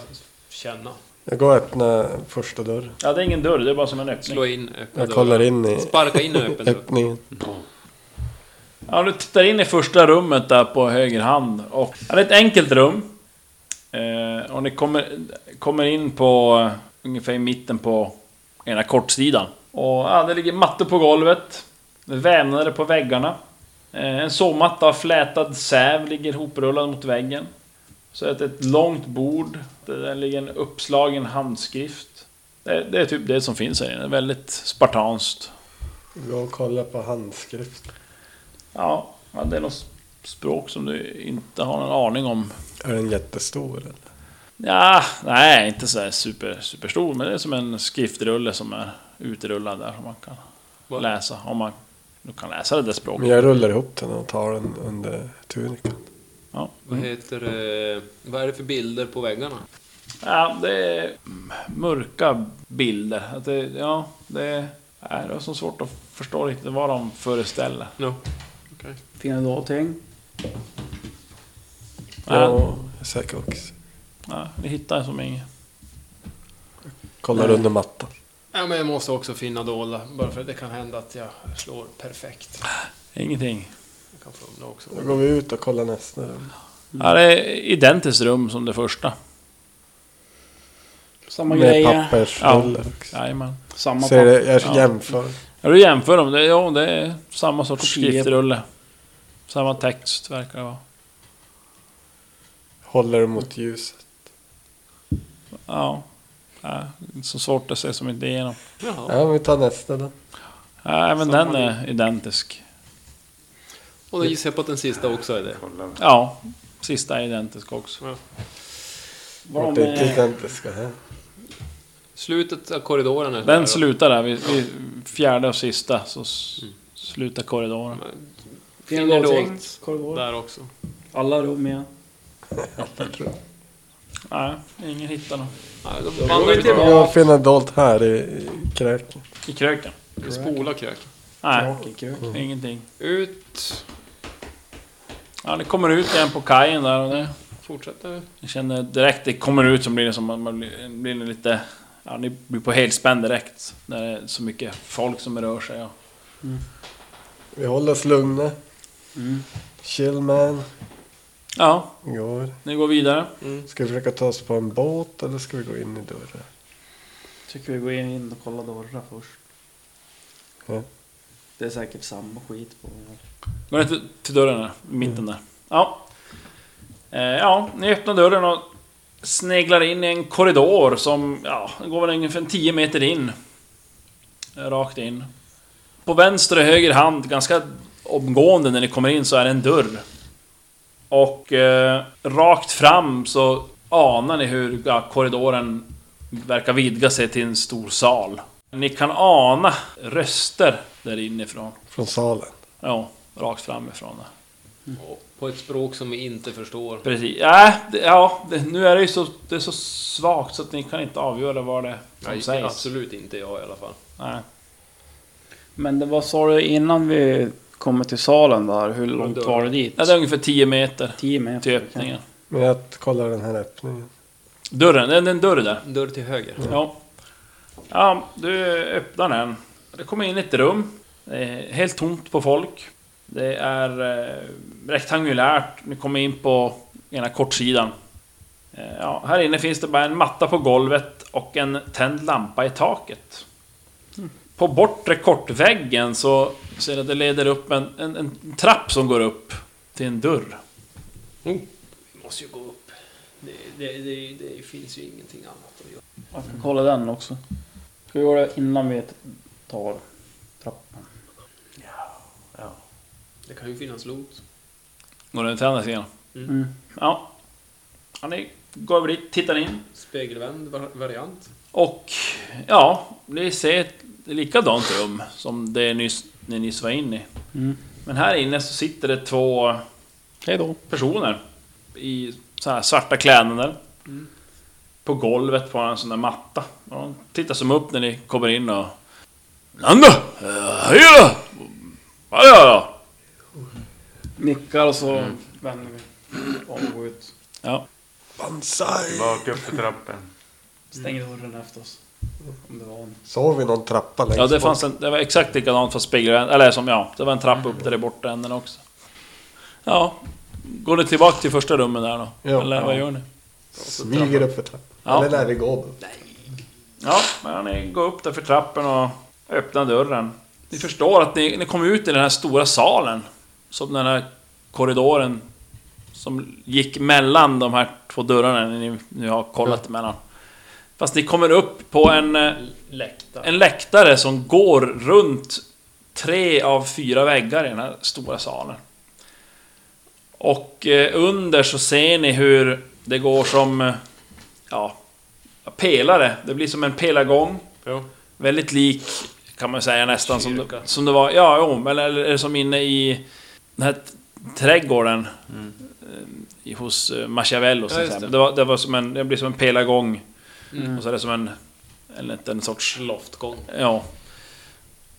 känna. Jag går och öppnar första dörren. Ja, det är ingen dörr, det är bara som en öppning. Slå in, öppna Jag kollar in i Sparka in och öppna öppningen. Ja, du tittar in i första rummet där på höger hand. Och, ja, det är ett enkelt rum. Eh, och ni kommer, kommer in på ungefär i mitten på ena kortsidan. Och ja, det ligger mattor på golvet. Vävnader på väggarna. Eh, en sovmatta av flätad säv ligger hoprullad mot väggen. Så att ett långt bord. Där ligger en uppslagen handskrift. Det, det är typ det som finns här inne. Väldigt spartanskt. Gå och kolla på handskrift. Ja, ja, det är något språk som du inte har någon aning om. Är den jättestor eller? Ja, nej, inte så här super, superstor, men det är som en skriftrulle som är utrullad där som man kan Vad- läsa. Om man nu kan läsa det där språket. Men jag rullar ihop den och tar den under tunikan. Ja. Vad heter det? Vad är det för bilder på väggarna? ja, det är mörka bilder. Att det, ja, det är, det är så svårt att förstå riktigt vad de föreställer. No. Fina dåting. Ja, Ja, jag är säker också. ja, ni hittar som inget. Kollar under mattan. Ja, men jag måste också finna dolda. Bara för att det kan hända att jag slår perfekt. Ingenting. Jag kan fumla också. Då går vi ut och kollar nästa rum. Ja, det är identiskt rum som det första. Samma Med grejer. pappersrullar också. Jajamän. Samma Ser det, jag Ja. jämför. Ja, du jämför dem. Det, ja, det är samma sorts skriftrulle. Samma text verkar det vara. Håller det mot ljuset. Ja. ja inte så svårt att se som inte igenom. Jaha. Ja, vi tar nästa då. Ja, även Samma den är identisk. Och då gissar jag på att den sista också är det. Ja, sista är identisk också. Vart de är inte är- identiska här. Slutet av korridoren är Den då. slutar där, vid, vid fjärde och sista så s- slutar korridoren. Finner dolt där också. Alla rum igen. Nej, ingen hittar någon. Då går vandrar vi vi tillbaka. Jag finner dolt här i, i kröken. I kröken? Spola kröken. Nej, krök. ingenting. Ut. Ja, det kommer ut igen på kajen där och det... Fortsätter vi. Jag känner direkt det kommer ut så blir det som man, blir, blir lite... Ja, ni blir på helspänn direkt. När det är så mycket folk som rör sig. Ja. Vi håller oss lugna. Mm. Chill man. Ja, Går. ni går vidare. Ska vi försöka ta oss på en båt eller ska vi gå in i dörren? Tycker vi går in och kollar dörrar först. Ja. Det är säkert samma skit på. Går ni till, till dörren där, i mitten där? Ja. Eh, ja, ni öppnar dörren och sneglar in i en korridor som, ja, den går väl ungefär 10 meter in. Eh, Rakt in. På vänster och höger hand, ganska omgående när ni kommer in, så är det en dörr. Och eh, rakt fram så anar ni hur ja, korridoren verkar vidga sig till en stor sal. Ni kan ana röster där inifrån. Från salen. Ja, rakt framifrån. där. På ett språk som vi inte förstår. Precis. Äh, det, ja, det, nu är det ju så, det är så svagt så att ni kan inte avgöra vad det är som Nej, sägs. absolut inte jag i alla fall. Nej. Men det var sa du innan vi kommer till salen där? Hur långt var det dit? Ja, det är ungefär 10 meter 10 meter. till öppningen. Men jag kollar den här öppningen. Dörren, det är en dörr där. Dörr till höger. Ja. Ja, du öppnar den. Det kommer in ett rum. Det är helt tomt på folk. Det är eh, rektangulärt. Ni kommer in på ena kortsidan. Eh, ja, här inne finns det bara en matta på golvet och en tänd lampa i taket. På bortre kortväggen så ser jag att det leder upp en, en, en trapp som går upp till en dörr. Vi måste ju gå upp. Det, det, det, det finns ju ingenting annat att göra. Jag kan kolla den också. Ska vi göra det innan vi tar trappan? Det kan ju finnas lot. Går den till andra sidan? Mm. Ja. ja ni går över dit, tittar in. Spegelvänd var- variant. Och ja, ni ser ett likadant rum som det nyss, ni nyss var inne i. Mm. Men här inne så sitter det två Hej då. personer i så här svarta kläder. På golvet på en sån där matta. Och de tittar som upp när ni kommer in och... Nanda! Eh, Hej då! Ja, ja, ja. Nickar och så vänder vi om och går ut. ja. Banzai! Bak upp för trappen. Stänger dörren efter oss. Såg vi någon trappa längst Ja, det fanns en, det var exakt likadant fast spegelvänd. Eller som ja, det var en trappa upp där i borta änden också. Ja. Går ni tillbaka till första rummet där då? Ja. Eller vad gör ni? Smyger upp för trappan. Ja. Eller när vi går då. Ja, men ni går upp där för trappen och öppnar dörren. Ni förstår att ni, ni kommer ut i den här stora salen. Som den här korridoren som gick mellan de här två dörrarna ni nu har kollat emellan. Fast ni kommer upp på en, eh, Läktare. en läktare som går runt tre av fyra väggar i den här stora salen. Och eh, under så ser ni hur det går som... eh, Ja, pelare. Det blir som en pelargång. Ja. Väldigt lik, kan man säga nästan, som det, som det var... Ja, jo, eller, eller som inne i den här trädgården. i- Hos Machiavello. Ja, det. Det, var, det, var som en, det blir som en pelargång. Mm. Och så är det som en... En liten sorts... Loftgång. Ja.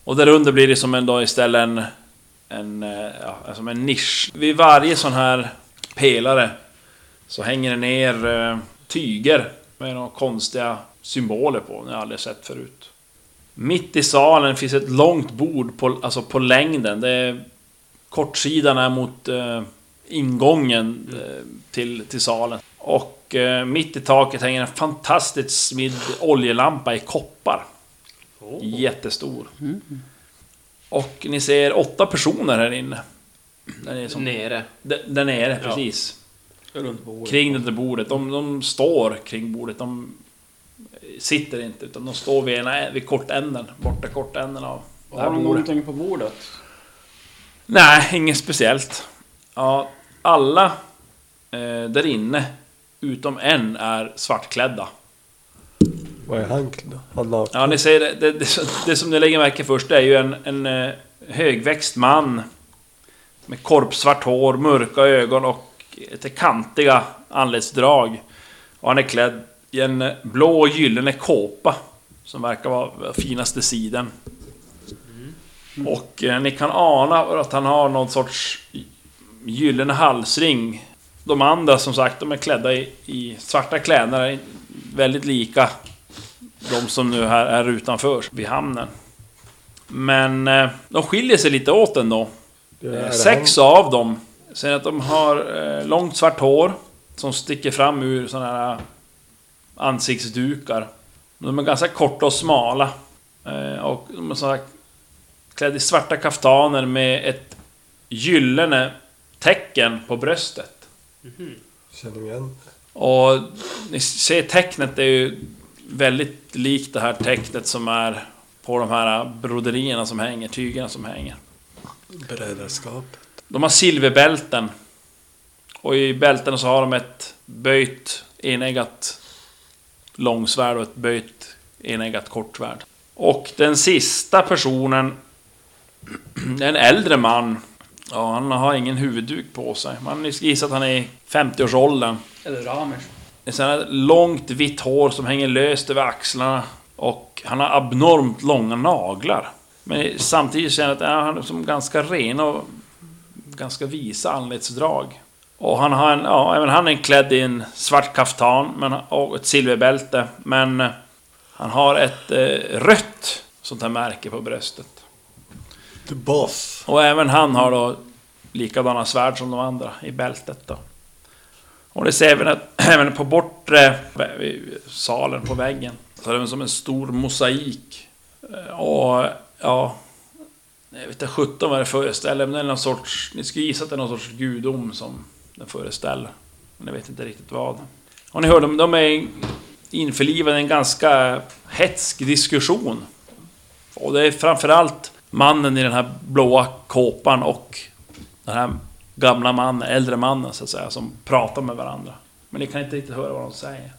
Och där under blir det som en då istället en... En, eh, ja, som en nisch. Vid varje sån här pelare så hänger det ner eh, tyger med några konstiga symboler på. Ni har aldrig sett förut. Mitt i salen finns ett långt bord på, alltså på längden. Det är, kortsidan är mot eh, ingången eh, till, till salen. Och eh, mitt i taket hänger en fantastiskt smidd oljelampa i koppar. Jättestor. Och ni ser åtta personer här inne. Där, är som, Nere. där, där nere, precis. Runt bordet. Kring det där bordet. De, de står kring bordet. De sitter inte, utan de står vid, ena, vid kortänden. Borta kortänden av det Har här de bordet. någonting på bordet? Nej, inget speciellt. Ja, alla eh, där inne, utom en, är svartklädda. Vad är han då? Ja, ni ser det, det, det, det som ni lägger märke först, är ju en, en eh, högväxt man med korpsvart hår, mörka ögon och lite kantiga anletsdrag. Och han är klädd i en blå gyllene kåpa som verkar vara finaste sidan. Och eh, ni kan ana att han har någon sorts gyllene halsring. De andra som sagt, de är klädda i, i svarta kläder, väldigt lika de som nu här är utanför vid hamnen. Men eh, de skiljer sig lite åt ändå. Eh, Sex av dem ser att de har eh, långt svart hår som sticker fram ur såna här ansiktsdukar. De är ganska korta och smala. Eh, och de är här klädda i svarta kaftaner med ett gyllene tecken på bröstet. Känner vi igen. Och ni ser tecknet, det är ju väldigt likt det här tecknet som är på de här broderierna som hänger, tygerna som hänger. Brödraskap. De har silverbälten. Och i bältena så har de ett böjt eneggat långsvärd och ett böjt eneggat kortsvärd. Och den sista personen, en äldre man. Ja, han har ingen huvudduk på sig. Man gissar att han är i 50-årsåldern. Eller Ramers. Sånt här långt vitt hår som hänger löst över axlarna. Och han har abnormt långa naglar. Men samtidigt känner jag att ja, han är som ganska ren och ganska visa anletsdrag. Och han har en, ja, även han är klädd i en svart kaftan men, och ett silverbälte. Men eh, han har ett eh, rött sånt här märke på bröstet. The Boss. Och även han har då likadana svärd som de andra i bältet då. Och det ser vi att, även på bortre salen på väggen. Så är som en stor mosaik. Eh, och ja... Jag vet inte 17 vad det föreställer, men det är någon sorts... Ni skulle gissa att det är någon sorts gudom som den föreställer. Men jag vet inte riktigt vad. Och ni hör, de, de är införlivade i en ganska hetsk diskussion. Och det är framförallt mannen i den här blåa kåpan och den här gamla mannen, äldre mannen så att säga, som pratar med varandra. Men ni kan inte riktigt höra vad de säger.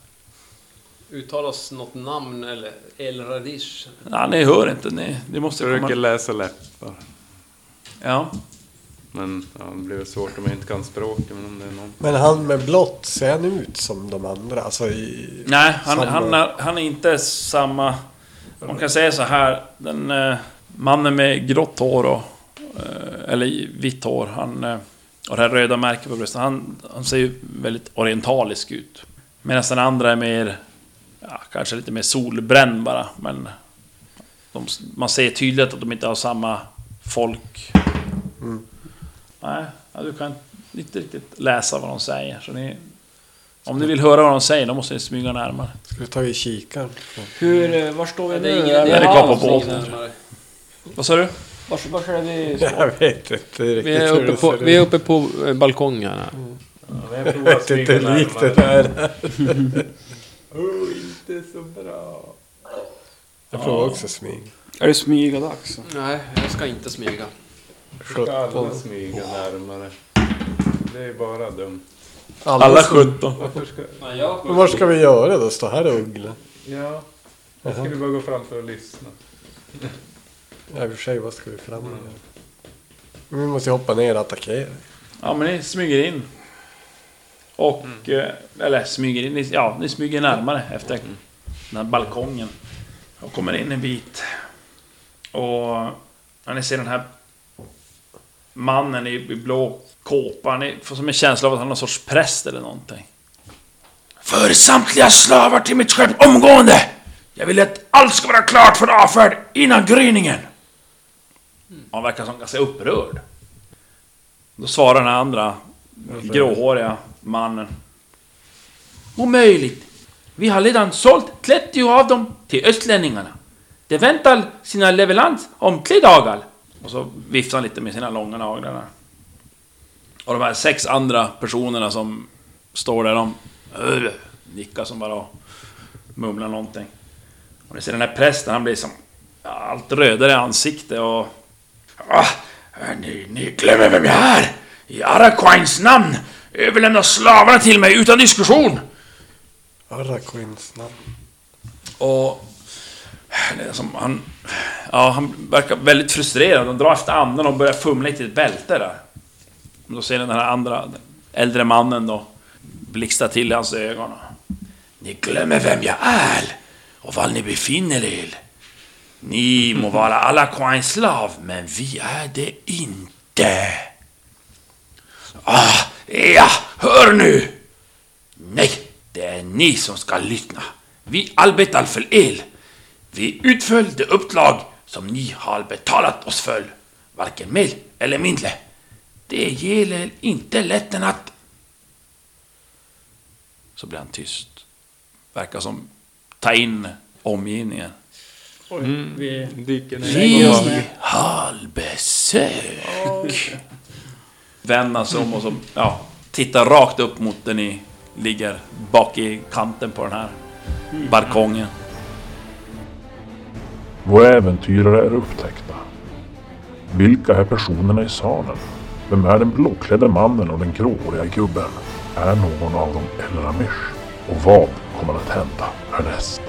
Uttalas något namn eller El Radish? Nej, ni hör inte. Ni, ni måste Jag försöker komma... läsa läppar. Ja. Men ja, det blir väl svårt om jag inte kan språket. Men om det är någon. Men han med blått, ser han ut som de andra? Alltså i... Nej, han, Samma. han, är, han är inte samma... Man kan säga så här. Den eh, mannen med grått hår och... Eh, eller vitt hår. Han... Eh, och det här röda märket på bröstet. Han, han ser ju väldigt orientalisk ut. Medan den andra är mer... Ja, kanske lite mer solbränd bara. Men... De, man ser tydligt att de inte har samma folk. Nej, ja, du kan inte riktigt läsa vad de säger. Så ni, om ni vill höra vad de säger, då måste ni smyga närmare. Ska vi ta i kikaren? Hur, eh, var står vi nu? det är ingen Är idé. är det kvar på halv- båten. Vad sa du? Var, var är vi? Jag vet inte riktigt Vi är uppe på, vi är uppe på eh, balkongen här. Jag vet inte hur likt det där Oh, inte så bra. Jag provar också smyg. Är det smyga-dags? Nej, jag ska inte smyga. Ska alla 17. smyga närmare? Det är bara dumt. Alla 17. Varför ska... Men vad ska vi göra då? Stå här och uggla? Ja, jag skulle bara gå fram för att lyssna. Ja, i och för sig, vad ska vi fram? Men vi måste ju hoppa ner och attackera. Ja, men ni smyger in. Och... eh, Eller smyger in, ni- ja, ni smyger närmare efter den här balkongen. Och kommer in en bit. Och... När ni ser den här mannen i, i blå kåpa, ni får som en känsla av att han är någon sorts präst eller någonting. För samtliga slavar till mitt skepp omgående! Jag vill att allt ska vara klart för avfärd innan gryningen! Han verkar som ganska upprörd. Då svarar den andra gråhåriga mannen. Omöjligt. Vi har redan sålt 30 av dem till östlänningarna. De väntar sina leverans om tre dagar. Och så viftar han lite med sina långa naglar. Och de här sex andra personerna som står där, de "Ugh", nickar som bara och mumlar någonting. Och ni ser den här prästen, han blir som allt rödare i ansiktet och... Ah, ni, ni glömmer vem jag är! I Araquines namn! Överlämna slavarna till mig utan diskussion! Araquins namn. Och... Som han... Ja, han verkar väldigt frustrerad. Han drar efter andan och börjar fumla i ett bälte där. Då ser den här andra, den äldre mannen då blixtra till i hans ögon. Ni glömmer vem jag är och var ni befinner er. Ni må vara alla Quines slav, men vi är det inte. Ah, ja, hör nu! Nej, det är ni som ska lyssna. Vi arbetar för el. Vi utför det uppdrag som ni har betalat oss för. Varken mer eller mindre. Det gäller inte lätten att... Så blir han tyst. Verkar som ta in omgivningen. Vi... Dyker ner. Vi har besök. Vänder sig om och så, ja, tittar rakt upp mot där ni ligger bak i kanten på den här balkongen. Våra äventyrare är upptäckta. Vilka är personerna i salen? Vem är den blåklädde mannen och den gråhåriga gubben? Är någon av dem El Ramesh? Och vad kommer att hända härnäst?